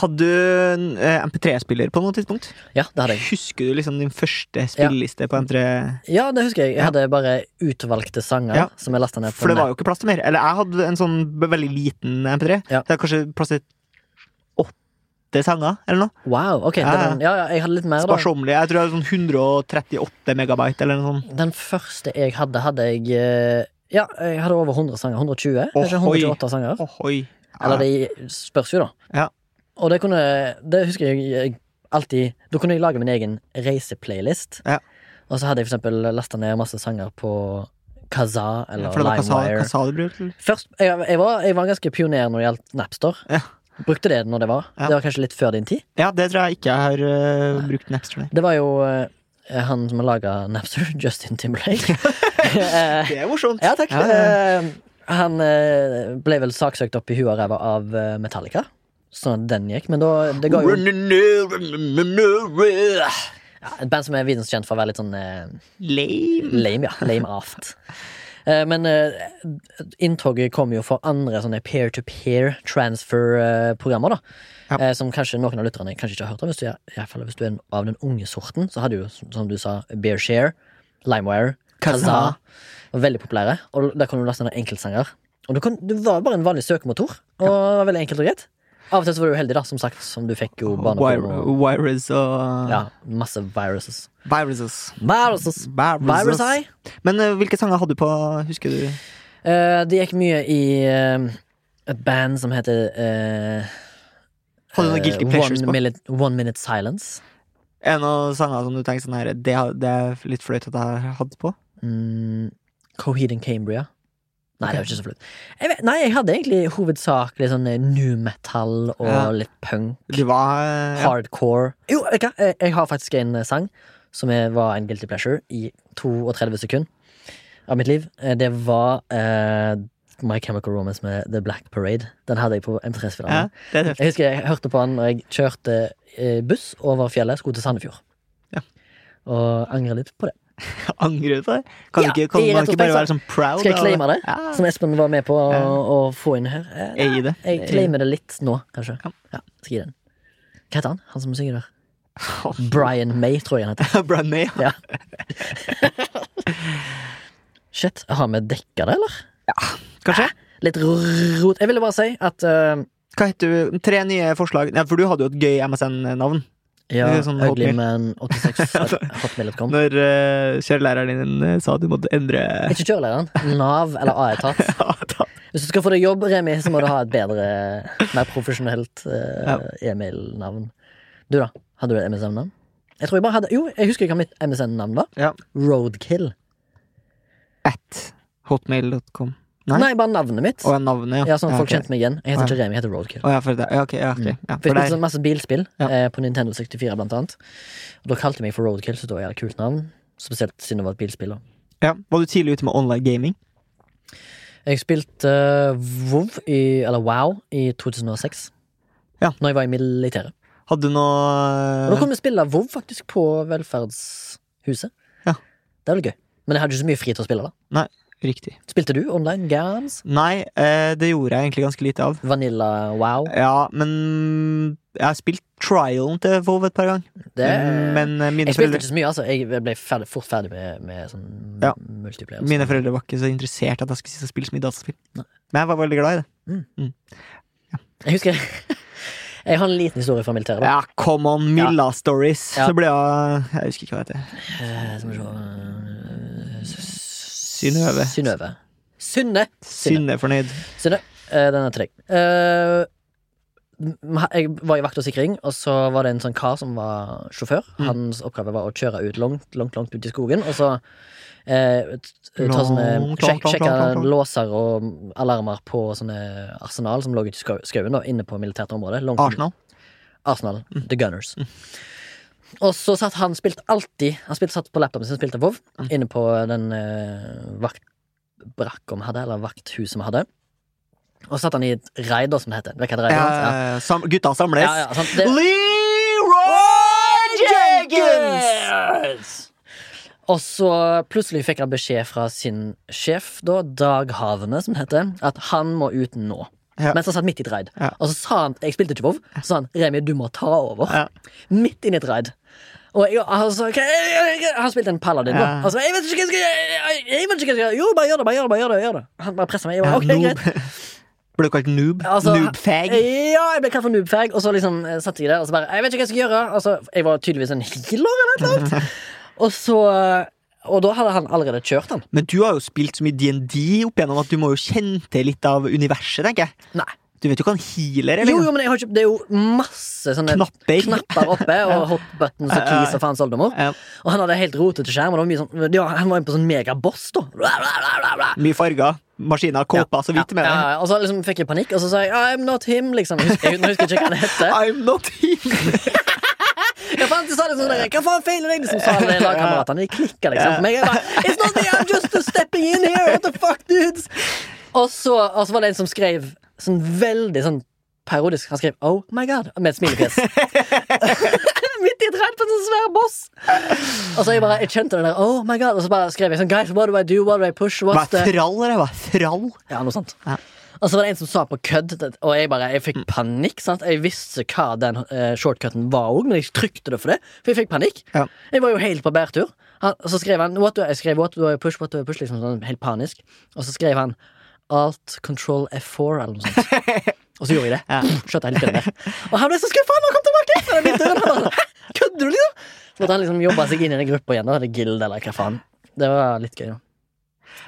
Hadde du eh, MP3-spiller på noe tidspunkt? Ja, det hadde jeg. Husker du liksom din første spilleliste på MP3? Ja, det husker jeg. Jeg Ja. hadde bare utvalgte sanger Ja. som jeg ned For det var jo ikke plass til mer. Eller jeg hadde en sånn veldig liten MP3. Ja. Det er kanskje plass til åtte sanger, eller noe. Wow, ok. Ja, den, ja, ja, jeg hadde litt mer, da. Sparsommelig. Jeg tror jeg hadde sånn 138 megabyte, eller noe sånt. Den første jeg hadde, hadde jeg eh, Ja, jeg hadde over 100 sanger. 120? Kanskje ikke 128 sanger. Ohoi. Eller det spørs jo, da. Ja. Og det kunne Det husker jeg, jeg alltid Da kunne jeg lage min egen reiseplaylist. Ja. Og så hadde jeg for eksempel lasta ned masse sanger på Kazaa eller Kasa, LimeWire. Først, jeg, jeg, var, jeg var ganske pioner når det gjaldt Napster. Ja. Brukte det når det var. Ja. Det var kanskje litt før din tid. Ja, det tror jeg ikke jeg har uh, brukt Napster. Det var jo uh, han som har laga Napster, Justin Timberlake. Eh, Det er morsomt. ja, takk. Ja, han ble vel saksøkt opp i huet og ræva av Metallica. Sånn at den gikk. Men da det ga jo ja, Et band som er videnskjent for å være litt sånn Lame. lame, ja. Lame aft. Eh, men eh, inntoget kom jo for andre sånne peer-to-peer transfer-programmer, da. Ja. Eh, som kanskje noen av lytterne kanskje ikke har hørt om. Hvis du, er, fall hvis du er av den unge sorten, så hadde du jo, som- du sa, Bearshare, LimeWire, Kazaa. Kazaa. Veldig populære. Og der kan du laste ned enkeltsanger. Og du, kan, du var bare en vanlig søkemotor, og ja. var veldig enkelt og greit. Av og til så var du uheldig, da, som sagt, som du fikk jo barneporno. Virus og Ja, masse viruses. Viruses. Viruses. Virus Eye. Men uh, hvilke sanger hadde du på, husker du? Uh, det gikk mye i uh, et band som heter Hadde du noen Guilty Pleasures One på? minute, One Minute Silence. Er det noen sanger som du tenker sånn her Det, det er litt flaut at jeg har hatt på? Mm, Coheed and Cambria. Nei, det var ikke så flaut. Jeg Nei, jeg hadde egentlig hovedsakelig sånn eh, new metal og Ja. litt punk. Det var eh, ja. Hardcore. Jo, vet du hva? jeg, jeg har faktisk en eh, sang som er, var en guilty pleasure i 32 sekunder av mitt liv. Eh, Det var uh, My Chemical Romance med The Black Parade. Den hadde jeg på ja, M3-spilleren. det er. Jeg husker jeg hørte på den når jeg kjørte eh, buss over fjellet, skulle til Sandefjord. Ja. Og angrer litt på det. Angrer du på det? Kan, Ja, ikke, kan man ikke bare være sånn proud? Skal jeg claime det? Ja, Som Espen var med på å, å få inn her. Eh, jeg gir det. Jeg claimer det litt nå, kanskje. Ja. Ja, skal gi den. Hva heter han? Han som synger der? Brian May, tror jeg han heter. Brian May. Ja. Shit, har vi dekka det, eller? Ja, Kanskje? Litt rot Jeg ville bare si at uh... Hva heter du? Tre nye forslag. Ja, for du hadde jo et gøy MSN-navn. Ja, sånn Uglyman86 hotmail.com. Når uh, kjørelæreren din eh, sa du måtte endre Ikke kjørelæreren. Nav eller A-etat. Ja, Hvis du skal få deg jobb, Remi, så må du ha et bedre, mer profesjonelt uh, Ja. e-mail-navn. Du, da? Hadde du et MSN-navn? Jeg tror jeg bare hadde Jo, jeg husker hva mitt MSN-navn var. Ja. Roadkill. At hotmail.com. Nei? Nei, bare navnet mitt. Og navnet, ja. Ja, sånn at folk okay. kjente meg igjen. Jeg heter Ja. ikke Remi, jeg heter Roadkill. Å, ja, for det. Ja, ok, ja, ok. Ja, For jeg spilte sånn masse bilspill Ja. eh, på Nintendo 64, blant annet. Og da kalte de meg for Roadkill, så da er det et kult navn. Spesielt siden det var et bilspill. Ja. Var du tidlig ute med online gaming? Jeg spilte uh, WoW, i, eller WoW, i 2006. Ja. Når jeg var i militæret. Hadde du Og da kunne vi spille WoW faktisk på Velferdshuset. Ja. Det var litt gøy. Men jeg hadde ikke så mye fri til å spille. da Riktig. Spilte du online games? Nei, eh, det gjorde jeg egentlig ganske lite av. Vanilla wow? Ja, men jeg har spilt trialen til WoW et par ganger. Det, Men eh, mine jeg spilte foreldre, ikke så mye, altså. Jeg ble ferdig, fort ferdig med, med sånn Ja. multiplayer. mine foreldre var ikke så interessert at jeg skulle sitte og spille så mye dataspill. Nei. Men jeg var veldig glad i det. Mm. Ja. Jeg husker Jeg har en liten historie fra militæret. da. Ja, come on, Milla Stories. Ja. Så ble jeg Jeg husker ikke hva det heter. Eh, se Synnøve. Synnøve. Synne. Synne. Fornøyd. Synne. Eh, Den er til deg. Eh, jeg var i vakt og sikring, og så var det en sånn kar som var sjåfør. Mm. Hans oppgave var å kjøre ut langt, langt, langt ut i skogen, og så eh, ta sånne sjek, Sjekke låser og alarmer på sånne arsenal som lå ute i skauen, inne på militært område. Arsenal. Arsenal. Mm. The Gunners. Og så satt han spilte alltid Han spilte satt på laptopen sin spilte WoW Mm. inne på den uh, vaktbrakka vi hadde, eller vakthuset vi hadde. Og så satt han i et raid, som det heter. Vet hva det er? Ja, sam gutta samles. Ja, ja, sant. Det- Leroy Jenkins! Og så plutselig fikk han beskjed fra sin sjef, da, Dag Havene, som det heter, at han må ut nå. Ja. Mens han satt midt i et raid. Ja. Og så sa han Jeg spilte ikke WoW. Så sa han Remi, du må ta over. Ja. Midt i et raid. Og jeg, altså, han spilte en paladin. da. Altså, jeg vet ikke hva jeg skal gjøre. Jeg, jeg vet ikke hva jeg skal gjøre. Jo, bare gjør det. bare gjør det, bare gjør det, gjør det. Han bare presset meg. Jeg Ja, var, ok, greit. Ble du kalt noob? Altså, Noobfag? Ja, jeg ble kalt for noobfag, og så liksom eh, satt jeg der og så bare Jeg vet ikke hva jeg skal gjøre. Altså, jeg var tydeligvis en healer eller noe. Og så eh, Og da hadde han allerede kjørt den. Men du har jo spilt så mye DND opp igjennom at du må jo kjenne til litt av universet, tenker jeg. Nei. Du vet jo hva en healer er? Jo, liksom. jo, men ikke, det er jo masse sånne Knapper. knapper oppe, og hot buttons og keys og faens oldemor. Ja. Og han hadde helt rotete skjerm, og det var mye sånn ja, Han var inne på sånn megaboss, da. Mye farger. Maskiner, kåper, så vidt med ja, ja, Og så liksom fikk jeg panikk, og så sa jeg I'm not him, liksom. Jeg husker, jeg, husker ikke hva han heter. I'm not him! Ja, for han sa det sånn Hva faen feiler deg? Liksom, sa alle lagkameratene. De klikka liksom Men. Jeg bare, It's not me, I'm just stepping in here! What the fuck, dudes? Og så, og så var det en som skrev sånn veldig sånn parodisk. Han skrev Oh my God med et smilefjes. Midt i et redd på en sånn svær boss. Og så jeg bare, jeg kjente det der Oh my God Og så bare skrev jeg sånn Guys, what do I do? What do I push? Hva What's er the trall, eller hva? Thrall? Ja, noe sånt. Ja. Og så var det en som sa på kødd, og jeg bare, jeg fikk panikk. sant? Jeg visste hva den uh, shortcuten var òg, men jeg trykte det for det. For jeg fikk panikk. Ja. Jeg var jo helt på bærtur. Han, så skrev han what do I, skrev, what do I push, what do I push, liksom sånn helt panisk. Og så skrev han alt control F4 eller noe sånt. Og så gjorde jeg det. Ja. Skjøt jeg litt der. Og han ble så skuffa når han kom tilbake! fra den bilturen. Han bare, «Hæ? Kødder du, liksom? Så måtte han liksom jobbe seg inn i den gruppa igjen. Da, eller guild, eller hva faen. Det var litt gøy, da.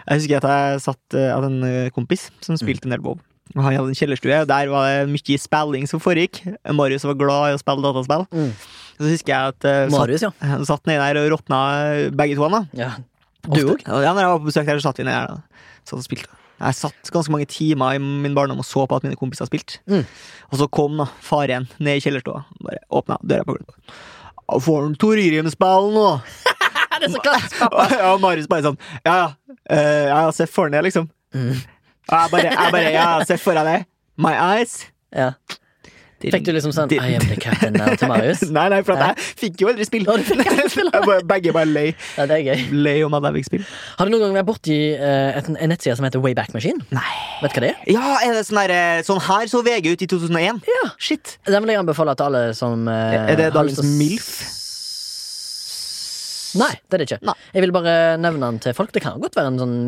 Jeg husker at jeg satt eh, av en eh, kompis som spilte en del WoW. Og Han hadde en kjellerstue, og der var det mye spilling som foregikk. Marius var glad i å spille dataspill. Mm. Så husker jeg at satt, Marius, ja. Han satt nedi der og råtna begge to. Da. ja. Du òg? Ja, når jeg var på besøk der, så satt vi nedi der. Da. Satt og spilte. Jeg satt ganske mange timer i min barndom og så på at mine kompiser spilte. Mm. Og så kom da faren ned i kjellerstua. Bare åpna døra på gulvet. Får han Torgrim spille nå? Det er så klassisk, pappa. Ja, og Marius bare sånn Ja, ja. eh, ja, se for deg, liksom. Mm. Og jeg bare, jeg bare Ja, se for deg det. My eyes. Ja. Fikk du liksom sånn Din- I am the captain now til Marius? Nei, nei, for at jeg fikk jo aldri spill. Begge bare lei. Ja, det er gøy. Lei om at jeg fikk spill. Har du noen gang vært borti uh, en nettside som heter Wayback Machine? Nei. Vet du hva det er? Ja, er det sånn der eh, Sånn her så VG ut i 2001? Ja. Shit. Den vil jeg anbefale til alle som uh, Er det dagens MILF? Nei, det er det ikke. Nei. Jeg vil bare nevne den til folk. Det kan godt være en sånn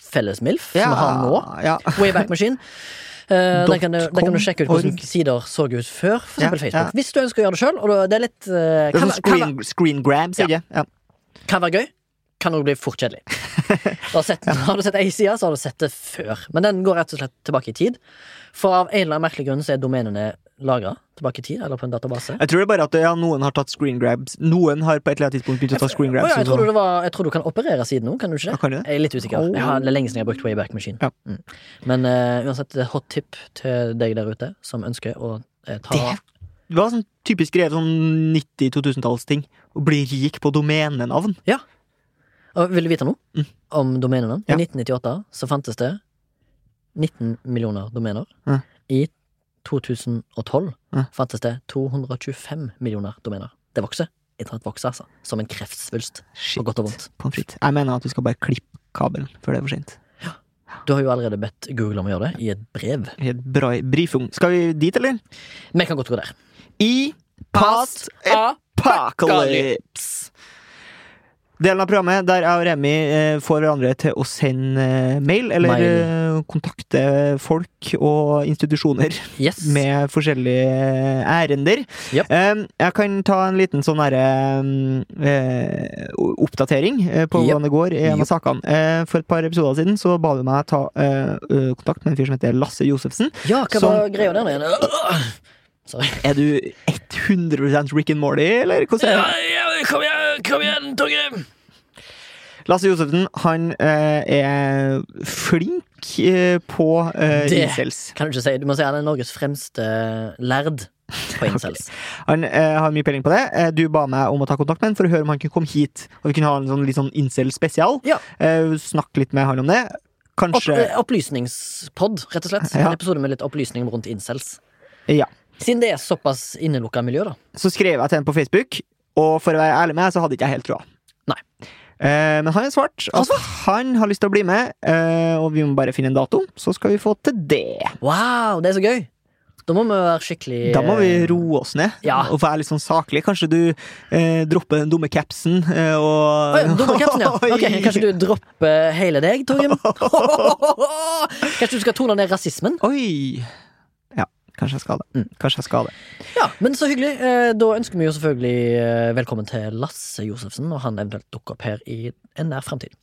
felles MILF som vi har nå. Ja. Wayback Machine. Uh, den, kan du, den kan du sjekke ut hvordan sider så ut før, for Ja, Facebook. ja. Hvis du ønsker å gjøre det sjøl, Uh, det er litt uh, Det er kan, kan, screen, screen grab, sier Ja. jeg. Ja. kan være gøy, kan òg bli fort kjedelig. Du har, sett, har du sett ei side, så har du sett det før. Men den går rett og slett tilbake i tid. For av en eller annen merkelig grunn så er domenene lagra tilbake i tid, eller på en database. Jeg tror det er bare at ja, noen har tatt screen grabs. Noen har på et eller annet tidspunkt begynt å ta screen grabs. grabs. ja, jeg, og tror var, jeg tror du kan operere siden nå, kan du ikke Ja, det? kan det? Jeg er litt usikker. Jeg har, det er lenge siden jeg har brukt Wayback Machine. Ja. Mm. Men uh, uansett, det er hot tip til deg der ute som ønsker å uh, ta Det Det var sånn typisk greie sånn 90-2000-tallsting. Å bli rik på domenenavn. Og Vil du vite noe Mm. om domenenavn? Ja. I 1998 så fantes det 19 millioner domener. Ja. I 2012 Ja. fantes det 225 millioner domener. Det vokser. Internett vokser, altså. Som en kreftsvulst. På godt og vondt. Pommes frites. Jeg mener at du skal bare klippe kabelen før det er for sent. Ja. Du har jo allerede bedt Google om å gjøre det, i et brev. Helt bra brifung. Skal vi dit, eller? Vi kan godt gå der. I past apocalypse. Delen av programmet der jeg og Remi eh, får hverandre til å sende eh, mail, eller Mail. eh, kontakte folk og institusjoner Yes. med forskjellige ærender. Yep. Eh, jeg kan ta en liten sånn derre eh, oppdatering eh, på yep. hvordan det går i en av yep. sakene. Eh, for et par episoder siden så ba du meg ta kontakt med en fyr som heter Lasse Josefsen. Ja, hva Som- var greia der igjen? Sorry. Er du 100 Rick and Morty, eller hvordan er det? ja, kom igjen, kom igjen, Torgrim! Lasse Josefsen, han eh, er flink eh, på eh, Det- incels. Kan du ikke si, du må si han er Norges fremste lærd på incels. Han eh, har mye peiling på det. Eh, du ba meg om å ta kontakt med han for å høre om han kunne komme hit. Og vi kunne ha en sånn, litt sånn incel-spesial. Ja. Eh, snakke litt med han om det. Opp, Kanskje eh, opplysningspod, rett og slett. Ja. En episode med litt opplysning rundt incels. Ja. Siden det er såpass innelukka miljø, da. Så skrev jeg til han på Facebook, og for å være ærlig med deg, så hadde ikke jeg helt troa. Nei. Eh, men han er svart. Altså, han har lyst til å bli med, eh, og vi må bare finne en dato, så skal vi få til det. Wow, det er så gøy! Da må vi være skikkelig Da må vi roe oss ned Ja. og være litt sånn saklig. Kanskje du eh, dropper den dumme capsen eh, og Oi, dumme capsen, ja. Okay, Kanskje du dropper hele deg, Torgrim? Kanskje du skal tone ned rasismen? Oi! Kanskje jeg skal det. Mm. Kanskje jeg skal det. Ja, men så hyggelig. Eh, Da ønsker vi jo selvfølgelig eh, velkommen til Lasse Josefsen, og han eventuelt dukker opp her i en nær fremtid.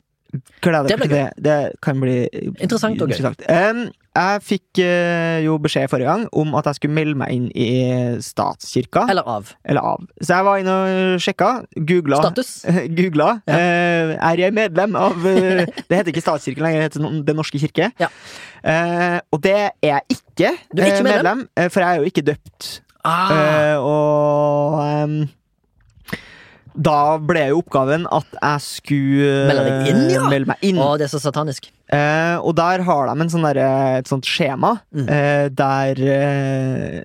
Gleder Det til det. Det kan bli Interessant interessant. Um, jeg fikk uh, jo beskjed forrige gang om at jeg skulle melde meg inn i statskirka. Eller av. Eller av. Så jeg var inne og sjekka. Googla. Status. Googla. Ja. Uh, er jeg medlem av uh, Det heter ikke statskirken lenger, det heter Den norske kirke. Ja. Og det er jeg ikke, Du er ikke medlem? medlem? for jeg er jo ikke døpt. Ah, og em, da ble jo oppgaven at jeg skulle Melde deg inn, ja? melde meg inn. Å, det er så satanisk. Eh, og der har de en sånn der, et sånt skjema Mm. eh, der eh,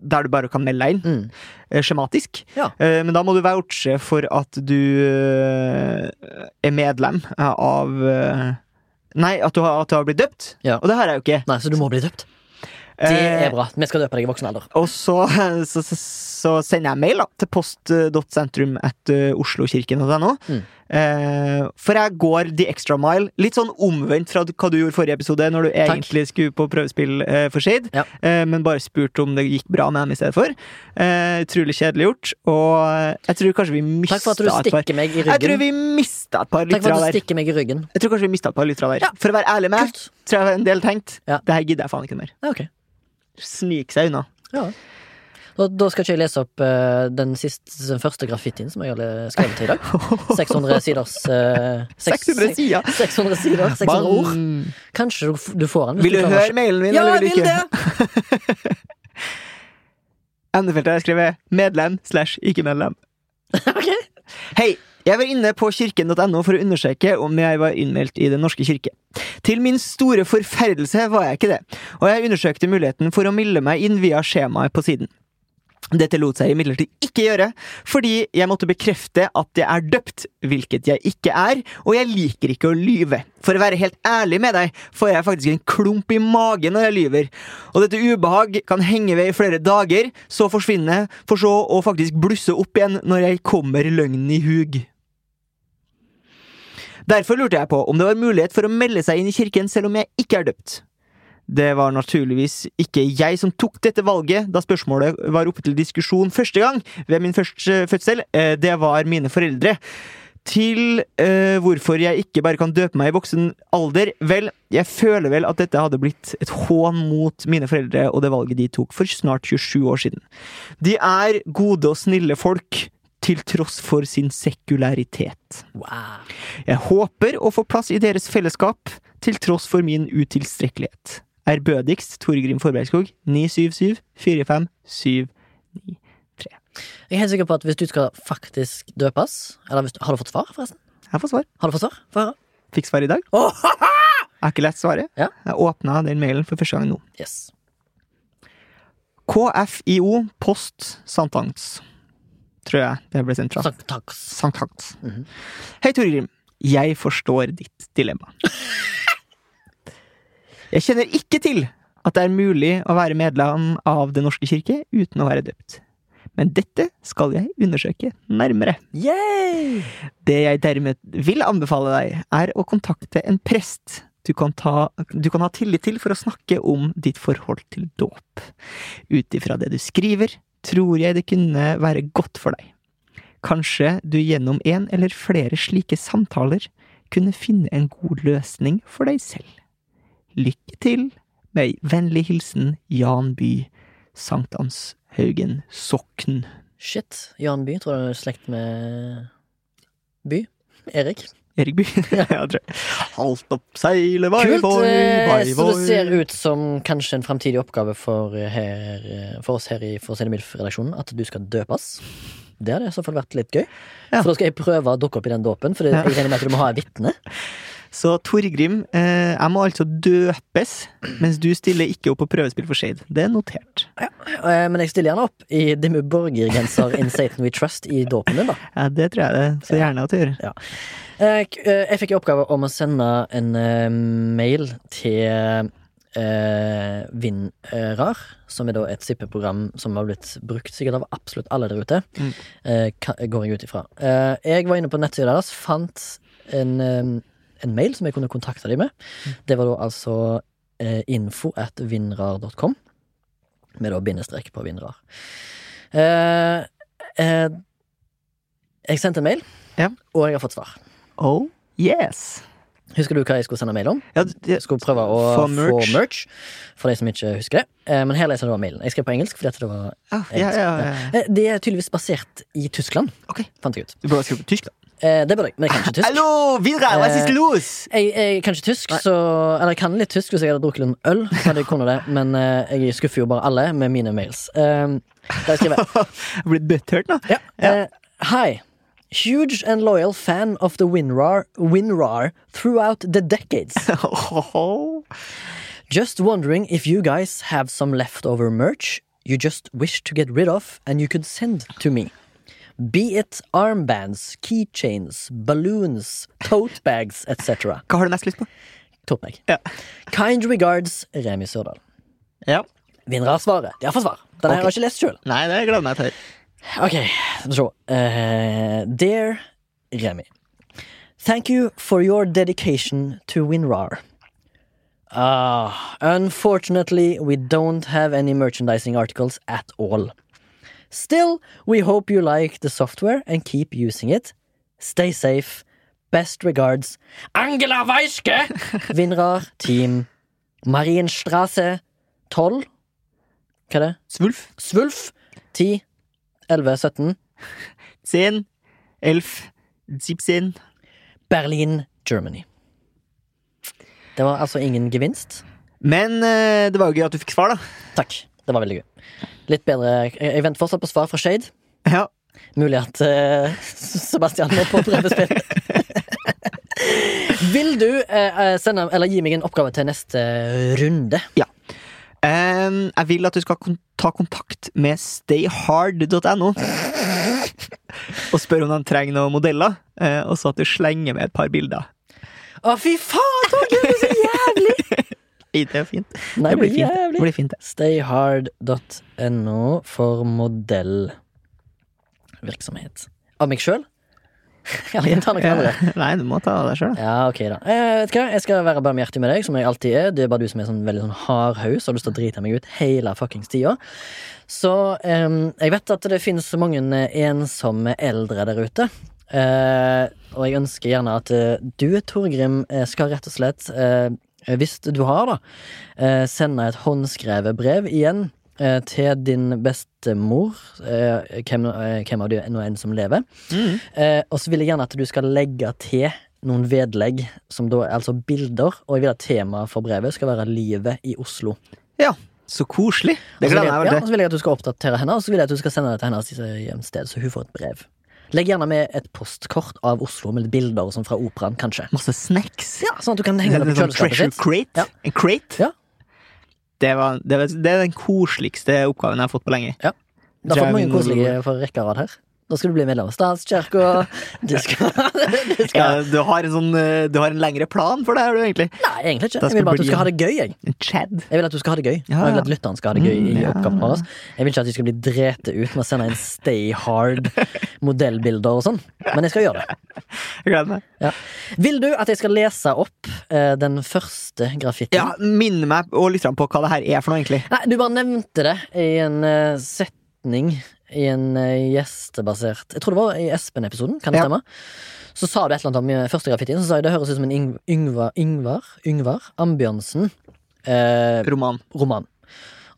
Der du bare kan melde deg inn. Mm. eh, skjematisk. Ja. Eh, men da må du vouche for at du eh, er medlem av eh, Nei, at du, har, at du har blitt døpt. Ja. Og det har jeg jo ikke. Nei, så du må bli døpt. Det Eh, er bra. Vi skal døpe deg i voksen alder. og så, så, så, så sender jeg mail da, til post.sentrum etter oslokirken.no. Mm. Eh, for jeg går the extra mile. Litt sånn omvendt fra hva du gjorde forrige episode, når du Takk. egentlig skulle på prøvespill eh, for Shade, Ja. eh, men bare spurte om det gikk bra med dem i stedet for. Eh, utrolig kjedelig gjort. Og eh, jeg tror kanskje vi mista Takk for at du stikker meg i ryggen. Jeg tror vi mista et par Takk for lyttere at du meg i ryggen. Jeg tror kanskje vi mistet et par lyttere der. Ja. For å være ærlig med, deg, tror jeg en del tenkte Ja. det her gidder jeg faen ikke mer. Ja, ok. Snike seg unna. Ja. Da, da skal ikke jeg lese opp uh, den, siste, den første graffitien som jeg har skrevet til i dag. 600 siders uh, seks- 600 sider! 600 sider, 600 ord. Kanskje du, du får den. Vil du du høre mailen min, Ja, eller vil du vil ikke? det! Endefeltet har jeg skrevet 'medlem slash ikke medlem'. okay. Hei! Jeg var inne på kirken.no for å undersøke om jeg var innmeldt i Den norske kirke. Til min store forferdelse var jeg ikke det, og jeg undersøkte muligheten for å melde meg inn via skjemaet på siden. Dette lot seg imidlertid ikke gjøre, fordi jeg måtte bekrefte at jeg er døpt, hvilket jeg ikke er, og jeg liker ikke å lyve. For å være helt ærlig med deg, får jeg faktisk en klump i magen når jeg lyver, og dette ubehag kan henge ved i flere dager, så forsvinne, for så å faktisk blusse opp igjen når jeg kommer løgnen i hug. Derfor lurte jeg på om det var mulighet for å melde seg inn i kirken selv om jeg ikke er døpt. Det var naturligvis ikke jeg som tok dette valget da spørsmålet var oppe til diskusjon første gang ved min første fødsel. Eh, Det var mine foreldre. Til eh, hvorfor jeg ikke bare kan døpe meg i voksen alder. Vel, jeg føler vel at dette hadde blitt et hån mot mine foreldre og det valget de tok for snart 27 år siden. De er gode og snille folk, til tross for sin sekularitet. Wow. Jeg håper å få plass i deres fellesskap, til tross for min utilstrekkelighet. Ærbødigst Torgrim Forbergskog, 977 45793. Jeg er helt sikker på at hvis du skal faktisk døpes Eller du, Har du fått svar, forresten? Jeg får svar. Har du fått svar? Fikk svar i dag. Åh, Er ikke lett svaret. Ja. Jeg åpna den mailen for første gang nå. yes. KFIO Post Sankthans. Tror jeg det ble sendt fra. Sankthans. Sankthans. Mhm. Hei, Torgrim. Jeg forstår ditt dilemma. Jeg kjenner ikke til at det er mulig å være medlem av Den norske kirke uten å være døpt. men dette skal jeg undersøke nærmere. Yay! Det jeg dermed vil anbefale deg, er å kontakte en prest du kan, ta, du kan ha tillit til for å snakke om ditt forhold til dåp. Ut ifra det du skriver, tror jeg det kunne være godt for deg. Kanskje du gjennom en eller flere slike samtaler kunne finne en god løsning for deg selv. Lykke til! Med vennlig hilsen Jan By, Sankthanshaugen sokn. Shit. Jan By, tror du han er slekt med By? Erik? Erik By. ja, tror jeg. Halt opp seilet, vai, voi, vai voi. Så det ser ut som kanskje en framtidig oppgave for, her, eh, for oss her i For å si det mildt-redaksjonen, at du skal døpes. Det hadde i så fall vært litt gøy. Ja. For da skal jeg prøve å dukke opp i den dåpen, for jeg regner med at du må ha et vitne. Så Torgrim, eh, jeg må altså døpes, mens du stiller ikke opp på prøvespill for Shade. Det er notert. Eh, Men jeg stiller gjerne opp i Dimmu Borger-genser In Satan We Trust i dåpen din, da. Ja, det tror jeg det så gjerne at du gjør. Ja. eh, Jeg fikk i oppgave om å sende en eh, mail til eh, Vinrar, som er da et sippeprogram som har blitt brukt sikkert av absolutt alle der ute. Mm. Eh, går jeg ut ifra. Eh, jeg var inne på nettsida deres, fant en, eh, en mail som jeg kunne kontakte dem med. Det var da altså eh, info at vinrar.com, med da bindestrek på vinrar. Eh, eh, jeg sendte en mail, Ja. og jeg har fått svar. Oh, yes! Husker du hva jeg skulle sende mail om? Ja, det, skulle prøve å Få få merch. merch. For de som ikke husker det. Eh, Men her leser jeg mailen. Jeg skrev på engelsk fordi det var ah, ja, ja, ja. Eh, Det er tydeligvis basert i Tyskland, Ok. fant jeg ut. Du burde skrive på tysk, da. Eh, Det burde jeg, men jeg kan ikke tysk. Hallo, videre! Hva Eh, er los? Jeg, jeg kan ikke tysk, så Eller jeg kan litt tysk hvis jeg hadde drukket en øl. Hadde jeg kunnet det Men eh, jeg skuffer jo bare alle med mine mails. Eh, Der skriver jeg Blitt butthurt nå. Ja. Eh, hi. Huge and loyal fan of the WinRAR, WinRAR throughout the decades. Just wondering if you guys have some leftover merch you just wish to get rid of and you could send to me. Be it armbands, keychains, balloons, tote bags, etc. Hva har du mest lyst på? Tote bag. Ja. Kind regards, Remi Sørdal. ja. Vinner svaret. De har fått svar. Den okay. Har jeg ikke lest sjøl. Nei, det gleder meg til. Ok, skal vi se. Uh, dear Remy. Thank you for your dedication to WinRAR. Ah, unfortunately, we don't have any merchandising articles at all. Still, we hope you like the software and keep using it. Stay safe. Best regards, Angela Weiske! WinRAR Team Marienstrasse 12. Hva er det? Svulf. Svulf 10 11 17 10, 11, 17 Berlin, Germany. Det var altså ingen gevinst. Men eh, det var jo gøy at du fikk svar, da. Takk. Det var veldig gøy. Litt bedre Jeg, venter fortsatt på svar fra Shade. Ja. Mulig at uh, Sebastian må på prøvespill. Vil du uh, sende, eller gi meg en oppgave til neste runde? Em, jeg vil at du skal kon ta kontakt med stayhard.no. og spørre om de trenger noen modeller, uh, og så at du slenger med et par bilder. Å, fy faen, Torgeir! Det er så jævlig! Det er fint. Nei, Det blir fint. Det blir fint. Stayhard.no for modellvirksomhet. Av meg sjøl? Kan ta noen andre? Nei, du må ta deg sjøl. Ja, ok da. Eh, vet du hva? Jeg skal være barmhjertig med deg, som jeg alltid er. Det er bare du som er sånn veldig sånn hardhaus og har lyst til å drite meg ut hele fuckings tida. Så eh, jeg vet at det finnes så mange eh, ensomme eldre der ute. Eh, og jeg ønsker gjerne at eh, du, Torgrim, eh, skal rett og slett, hvis du har, da, send sende et håndskrevet brev igjen eh, til din bestemor, eh, hvem, eh, hvem av de nå enn som lever. Mm. Eh, og så vil jeg gjerne at du skal legge til noen vedlegg, som da er altså bilder, og jeg vil at temaet for brevet skal være livet i Oslo. Ja, så koselig. Det gleder jeg, jeg ja, og så vil jeg at du skal oppdatere henne, og så vil jeg at du skal sende det til hennes eh, hjemsted, så hun får et brev. Legg gjerne med et postkort av Oslo med litt bilder og sånn fra operaen, kanskje. Masse snacks. Ja, Sånn at du kan henge det det på sånn kjøleskapet ditt. crate. Ja. En crate. Ja. Det, var, det, var, det er den koseligste oppgaven jeg har fått på lenge. Du har Tror fått mange koselige for rekke av rad her. Da skal du bli medlem av statskirka. Du skal, du skal Ja, du, har en sånn, eh, du har en lengre plan for det, har du, egentlig. Nei, egentlig ikke. Jeg vil bare at du skal ha det gøy, jeg. Chad. Jeg vil at du skal ha det gøy. Ja, jeg vil at lytteren skal ha det gøy i Mm, oppgaven vår. Jeg vil ikke at de skal bli drete ut med å sende inn Stay Hard-modellbilder og sånn, men jeg skal gjøre det. Jeg gleder meg. Ja. Vil du at jeg skal lese opp uh, den første graffitien? Ja, Minn meg og lytterne på hva det her er for noe, egentlig. Nei, du bare nevnte det i en uh, setning i en eh, gjestebasert Jeg tror det var i Espen-episoden, kan det Ja. stemme? Så sa du et eller annet om eh, første graffitien, så sa jeg det høres ut som en Yngvar Yngvar, Yngvar Ambjørnsen eh, Roman. roman.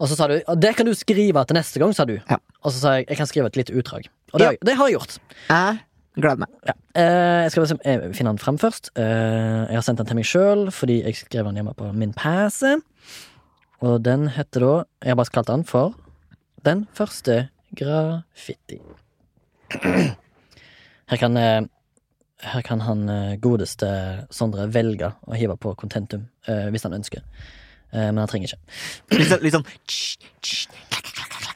Og så sa du det kan du skrive til neste gang, sa du. Ja. Og så sa jeg jeg kan skrive et lite utdrag. Og det, Ja. det har jeg gjort. Jeg gleder meg. Ja. Eh, jeg skal finne den frem først. Eh, jeg har sendt den til meg sjøl fordi jeg skrev den hjemme på min PC. Og den heter da Jeg har bare kalt den for Den første graffiti. Her kan eh, Her kan han eh, godeste Sondre velge å hive på Contentum eh, hvis han ønsker. Men han trenger ikke. Litt sånn, litt sånn tsch.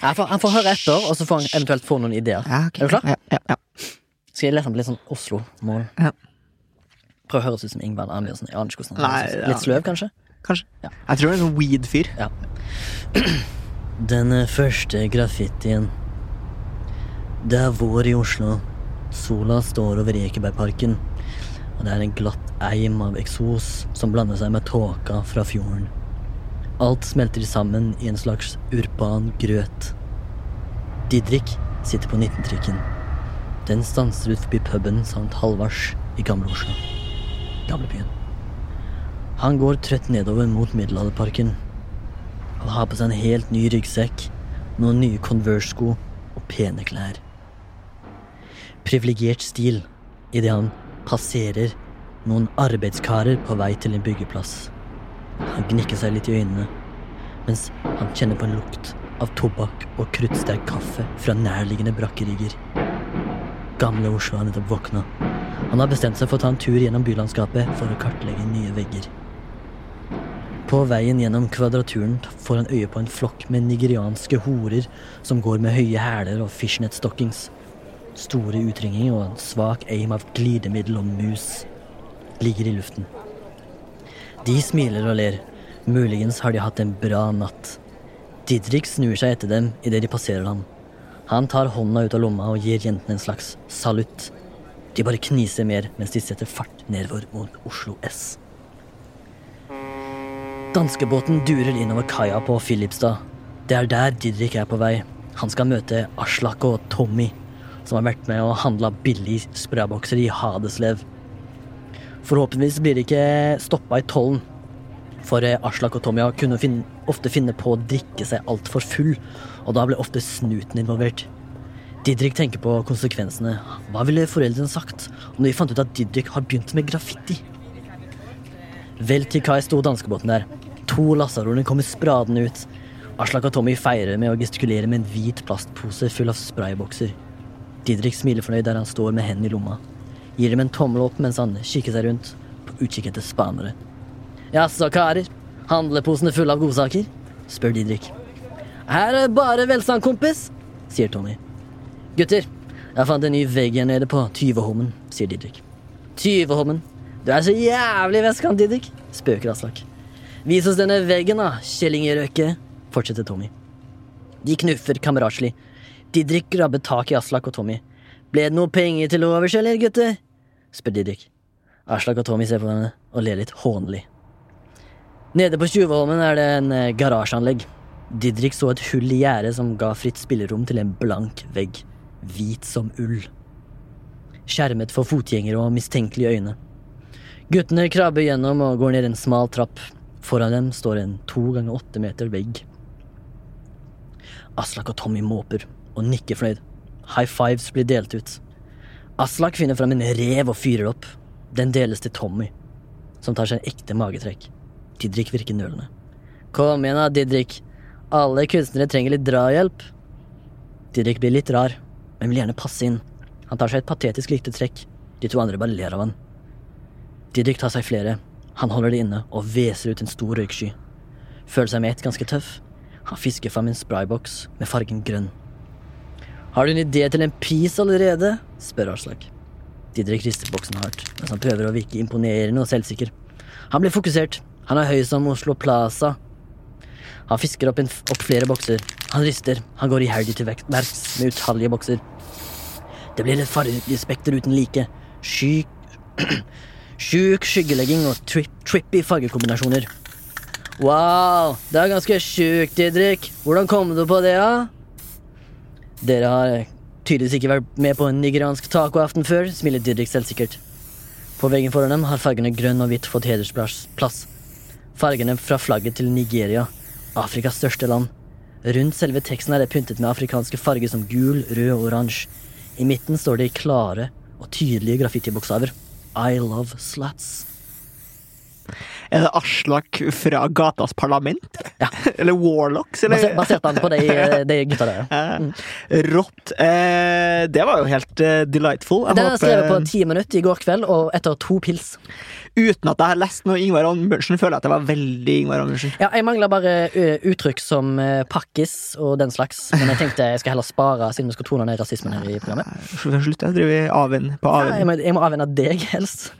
Han får, han får høre etter, og så får han eventuelt få noen ideer. Ja, okay. Er du klar? Ja, ja, ja. Skal jeg lese på litt sånn Oslo-mål? Ja. Prøv å høres ut som Ingvar Ambjørnsen. Jeg aner ikke hvordan han Nei, ja. Litt sløv, kanskje? Kanskje. Ja. Jeg tror det er en sånn weed-fyr. Ja. Den første graffitien. Det er vår i Oslo. Sola står over Ekebergparken. Og det er en glatt eim av eksos som blander seg med tåka fra fjorden. Alt smelter sammen i en slags urban grøt. Didrik sitter på 19-trikken. Den stanser ut forbi puben Sankt Halvards i Gamle Oslo. Gamlebyen. Han går trøtt nedover mot Middelalderparken. Han har på seg en helt ny ryggsekk, noen nye Converse-sko og pene klær. Privilegert stil idet han passerer noen arbeidskarer på vei til en byggeplass. Han gnikker seg litt i øynene, mens han kjenner på en lukt av tobakk og kruttsterk kaffe fra nærliggende brakkerigger. Gamle Oslo har nettopp våkna. Han har bestemt seg for å ta en tur gjennom bylandskapet for å kartlegge nye vegger. På veien gjennom kvadraturen får han øye på en flokk med nigerianske horer som går med høye hæler og fishnet-stockings. Store utringing og en svak aim av glidemiddel og mus ligger i luften. De smiler og ler. Muligens har de hatt en bra natt. Didrik snur seg etter dem idet de passerer ham. Han tar hånda ut av lomma og gir jentene en slags salutt. De bare kniser mer mens de setter fart nedover mot Oslo S. Danskebåten durer innover kaia på Filipstad. Det er der Didrik er på vei. Han skal møte Aslak og Tommy, som har vært med og handla billig spraybokser i Hadeslev. Forhåpentligvis blir de ikke stoppa i tollen. For eh, Aslak og Tommy har kunne finne, ofte finne på å drikke seg altfor full, og da ble ofte snuten involvert. Didrik tenker på konsekvensene. Hva ville foreldrene sagt om de fant ut at Didrik har begynt med graffiti? Vel til kai sto danskebåten der. To lasterorer kommer spradende ut. Aslak og Tommy feirer med å gestikulere med en hvit plastpose full av spraybokser. Didrik smiler fornøyd der han står med hendene i lomma. Gir dem en tommel opp mens han kikker seg rundt, på utkikk etter spanere. Jaså, karer. Handleposene fulle av godsaker? spør Didrik. Her er bare velstand, kompis, sier Tommy. Gutter, jeg fant en ny vegg her nede på Tyvehommen, sier Didrik. Tyvehommen? Du er så jævlig vestkant, Didrik, spøker Aslak. Vis oss denne veggen, da, kjellingerøkke, fortsetter Tommy. De knuffer kameratslig. Didrik grabber tak i Aslak og Tommy. Ble det noe penger til overs, eller, gutter? spør Didrik. Aslak og Tommy ser på henne og ler litt hånlig. Nede på Tjuvholmen er det en eh, garasjeanlegg. Didrik så et hull i gjerdet som ga fritt spillerom til en blank vegg, hvit som ull. Skjermet for fotgjengere og mistenkelige øyne. Guttene krabber gjennom og går ned en smal trapp. Foran dem står en to ganger åtte meter vegg. Aslak og Tommy måper og nikker fornøyd. High fives blir delt ut. Aslak finner fram en rev og fyrer opp. Den deles til Tommy, som tar seg en ekte magetrekk. Didrik virker nølende. Kom igjen da, Didrik. Alle kunstnere trenger litt drahjelp. Didrik blir litt rar, men vil gjerne passe inn. Han tar seg et patetisk lite trekk. De to andre bare ler av han. Didrik tar seg flere. Han holder det inne og hveser ut en stor røyksky. Føler seg med ett ganske tøff. Han fisker fram en sprayboks med fargen grønn. Har du en idé til en pris allerede? spør Aslak. Didrik rister boksen hardt mens han prøver å virke imponerende og selvsikker. Han blir fokusert. Han er høy som Oslo Plaza. Han fisker opp, en, opp flere bokser. Han rister. Han går iherdig til verks med utallige bokser. Det blir et farlig spekter uten like. Sjuk Sjuk skyggelegging og tri trippy fargekombinasjoner. Wow, det er ganske sjukt, Didrik. Hvordan kom du på det, da? Dere har tydeligvis ikke vært med på en nigeriansk tacoaften før, smiler Didrik selvsikkert. På veggen foran dem har fargene grønn og hvitt fått hedersplass. Fargene fra flagget til Nigeria, Afrikas største land. Rundt selve teksten er det pyntet med afrikanske farger som gul, rød og oransje. I midten står det i klare og tydelige graffitibokstaver. I love sluts. Er det Aslak fra Gatas Parlament? Ja. Eller Warlocks? Eller? Basert, han på de, de gutta der. ja. Eh, Rått. Eh, det var jo helt uh, delightful. Jeg Den jeg skrevet på håper, ti minutter i går kveld, og etter to pils. uten at jeg har lest noe Ingvar Ambjørnsen, føler jeg at jeg var veldig Ingvar Ambjørnsen. Ja, Jeg mangler bare uttrykk som pakkis og den slags, men jeg tenkte jeg skal heller spare, siden vi skal tone ned rasismen her i programmet. Slutt, jeg driver avvenn på Ja, jeg, må, jeg må avvenne deg, helst.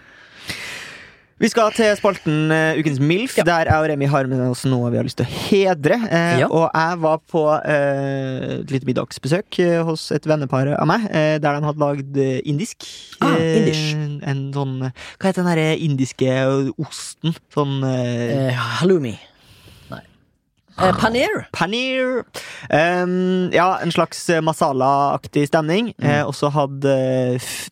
Vi skal til spalten uh, Ukens MILF, Ja. der jeg og Remi har med oss noe vi har lyst til å hedre. Uh, Ja. Og jeg var på uh, et lite middagsbesøk hos et vennepar av meg, der de hadde lagd indisk. Ah, indisk. En sånn Hva heter den derre indiske osten? Sånn halloumi. Nei. Eh, paneer. Paneer. Um, ja, en slags eh, masala-aktig stemning. Mm. Eh, og så hadde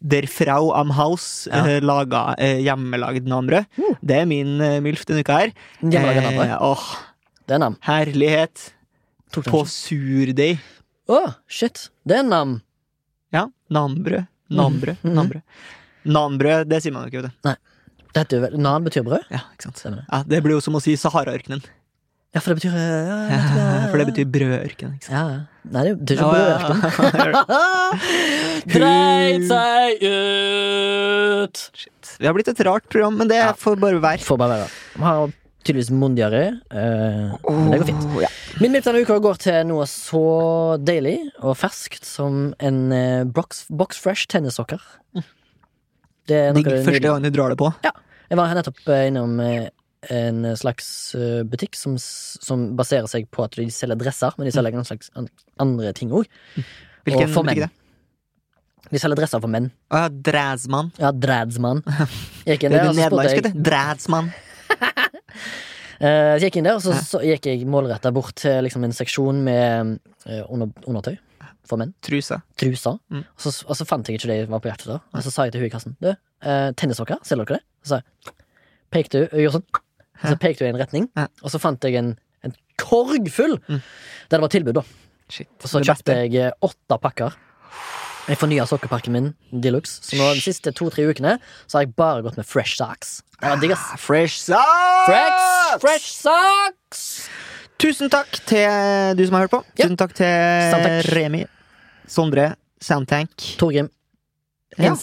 Der Frau am Haus Ja. eh, laga eh, hjemmelagd nanbrød. Mm. Det er min eh, MILF denne uka her. Eh, åh, er herlighet. På surdeig. Å, shit. Det er nam. Ja, Nambrød. Nambrød. Mm. Nambrød. Nanbrød, det sier man jo ikke, vet du. Vel Nan betyr brød? Ja, ikke sant? Det. Ja, det blir jo som å si Sahara-ørkenen. Ja, for det betyr eh, ja, jeg ja, For det betyr brødørken. Ikke sant? Ja, ja. Nei, det betyr ikke Ja, brødørken. Dreit seg ut! Shit. Vi har blitt et rart program, men det Ja. får bare være. Får bare være. Vi har tydeligvis mondiaré, oh, men det går fint. Oh, ja. Min midt denne uka går til noe så deilig og ferskt som en eh, box, box fresh tennissokker. Det er noe Digg første gang du drar det på. Jeg var nettopp eh, innom eh, en slags eh, butikk som, som baserer seg på at de selger dresser, men de selger noen slags andre ting òg. Hvilken for butikk menn. De selger dresser for menn. Å ja, dradsmann. Ja, dradsmann. Gikk inn Det der, er og så spurte jeg. Eh, så gikk inn der, og så, så gikk jeg målretta bort til liksom, en seksjon med eh, under, undertøy for menn. Trusa. Truser. Mm. Og, så, og så fant jeg ikke det jeg var på hjertet da. Og så sa jeg til hun i kassen Du, eh, tennissokker, selger dere det? Så sa jeg pekte hun, gjorde sånn. Og så pekte jeg i en retning, og så fant jeg en, en korg full Mm. der det var tilbud. da Shit. Og så kjøpte jeg eh, åtte pakker. Jeg fornya sokkeparken min de luxe. Så nå de siste to-tre ukene Så har jeg bare gått med fresh socks. Ah, Fresh socks! Fresh, fresh socks! Tusen takk til du som har hørt på. Tusen takk til Sound. Remi, Sondre, Soundtank. Torgrim. Ja.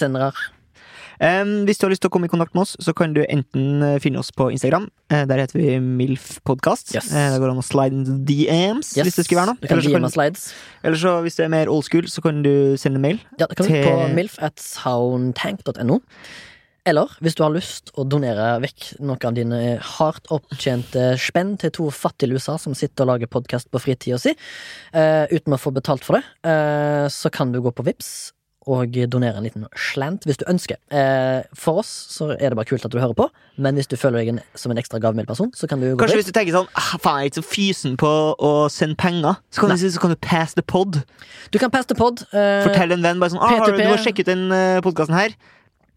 Um, hvis du har lyst til å komme i kontakt med oss, så kan du enten eh, finne oss på Instagram. Eh, der heter vi MILF Podcast. Yes. Uh, det går an å slide into DMs Yes. hvis det skulle være noe. Eller så, kan, eller så hvis du er mer old school, så kan du sende mail. Ja, det kan Til- på milf at soundtank.no. Eller hvis du har lyst å donere vekk noen av dine hardt opptjente spenn til to fattigluser som sitter og lager podkast på fritida si, uh, uten å få betalt for det, uh, så kan du gå på Vips og donere en liten slant hvis du ønsker. Eh, for oss så er det bare kult at du hører på, men hvis du føler deg en, som en ekstra gavmild person, så kan du gå Kanskje dit. hvis du tenker sånn ah, Faen, jeg er ikke så fysen på å sende penger, så kan, du, så kan du pass the pod. Du kan passe the pod. eh, Fortell en venn bare sånn ah, har du, du må sjekke ut den uh, podkasten her.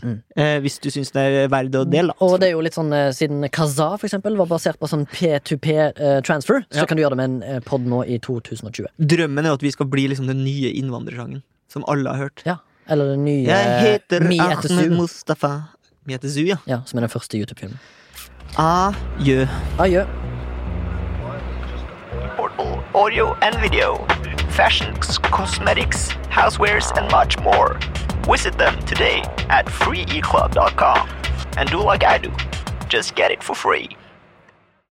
Mm. Eh, hvis du syns det er verdt å dele. Og det er jo litt sånn, eh, siden Kaza for eksempel var basert på sånn P2P-transfer, så Ja. kan du gjøre det med en eh, pod nå i 2020. Drømmen er at vi skal bli liksom den nye innvandrersangen. Som alle har hørt. Ja. Eller den nye Jeg heter Me etter Ahmed Su, Mustafa. Me etter Su, ja. ja, som er den første YouTube-filmen. Adjø. Adjø. portable audio and video, fashions, cosmetics, housewares, and much more. Visit them today at freeeclub.com and do like I do. Just get it for free.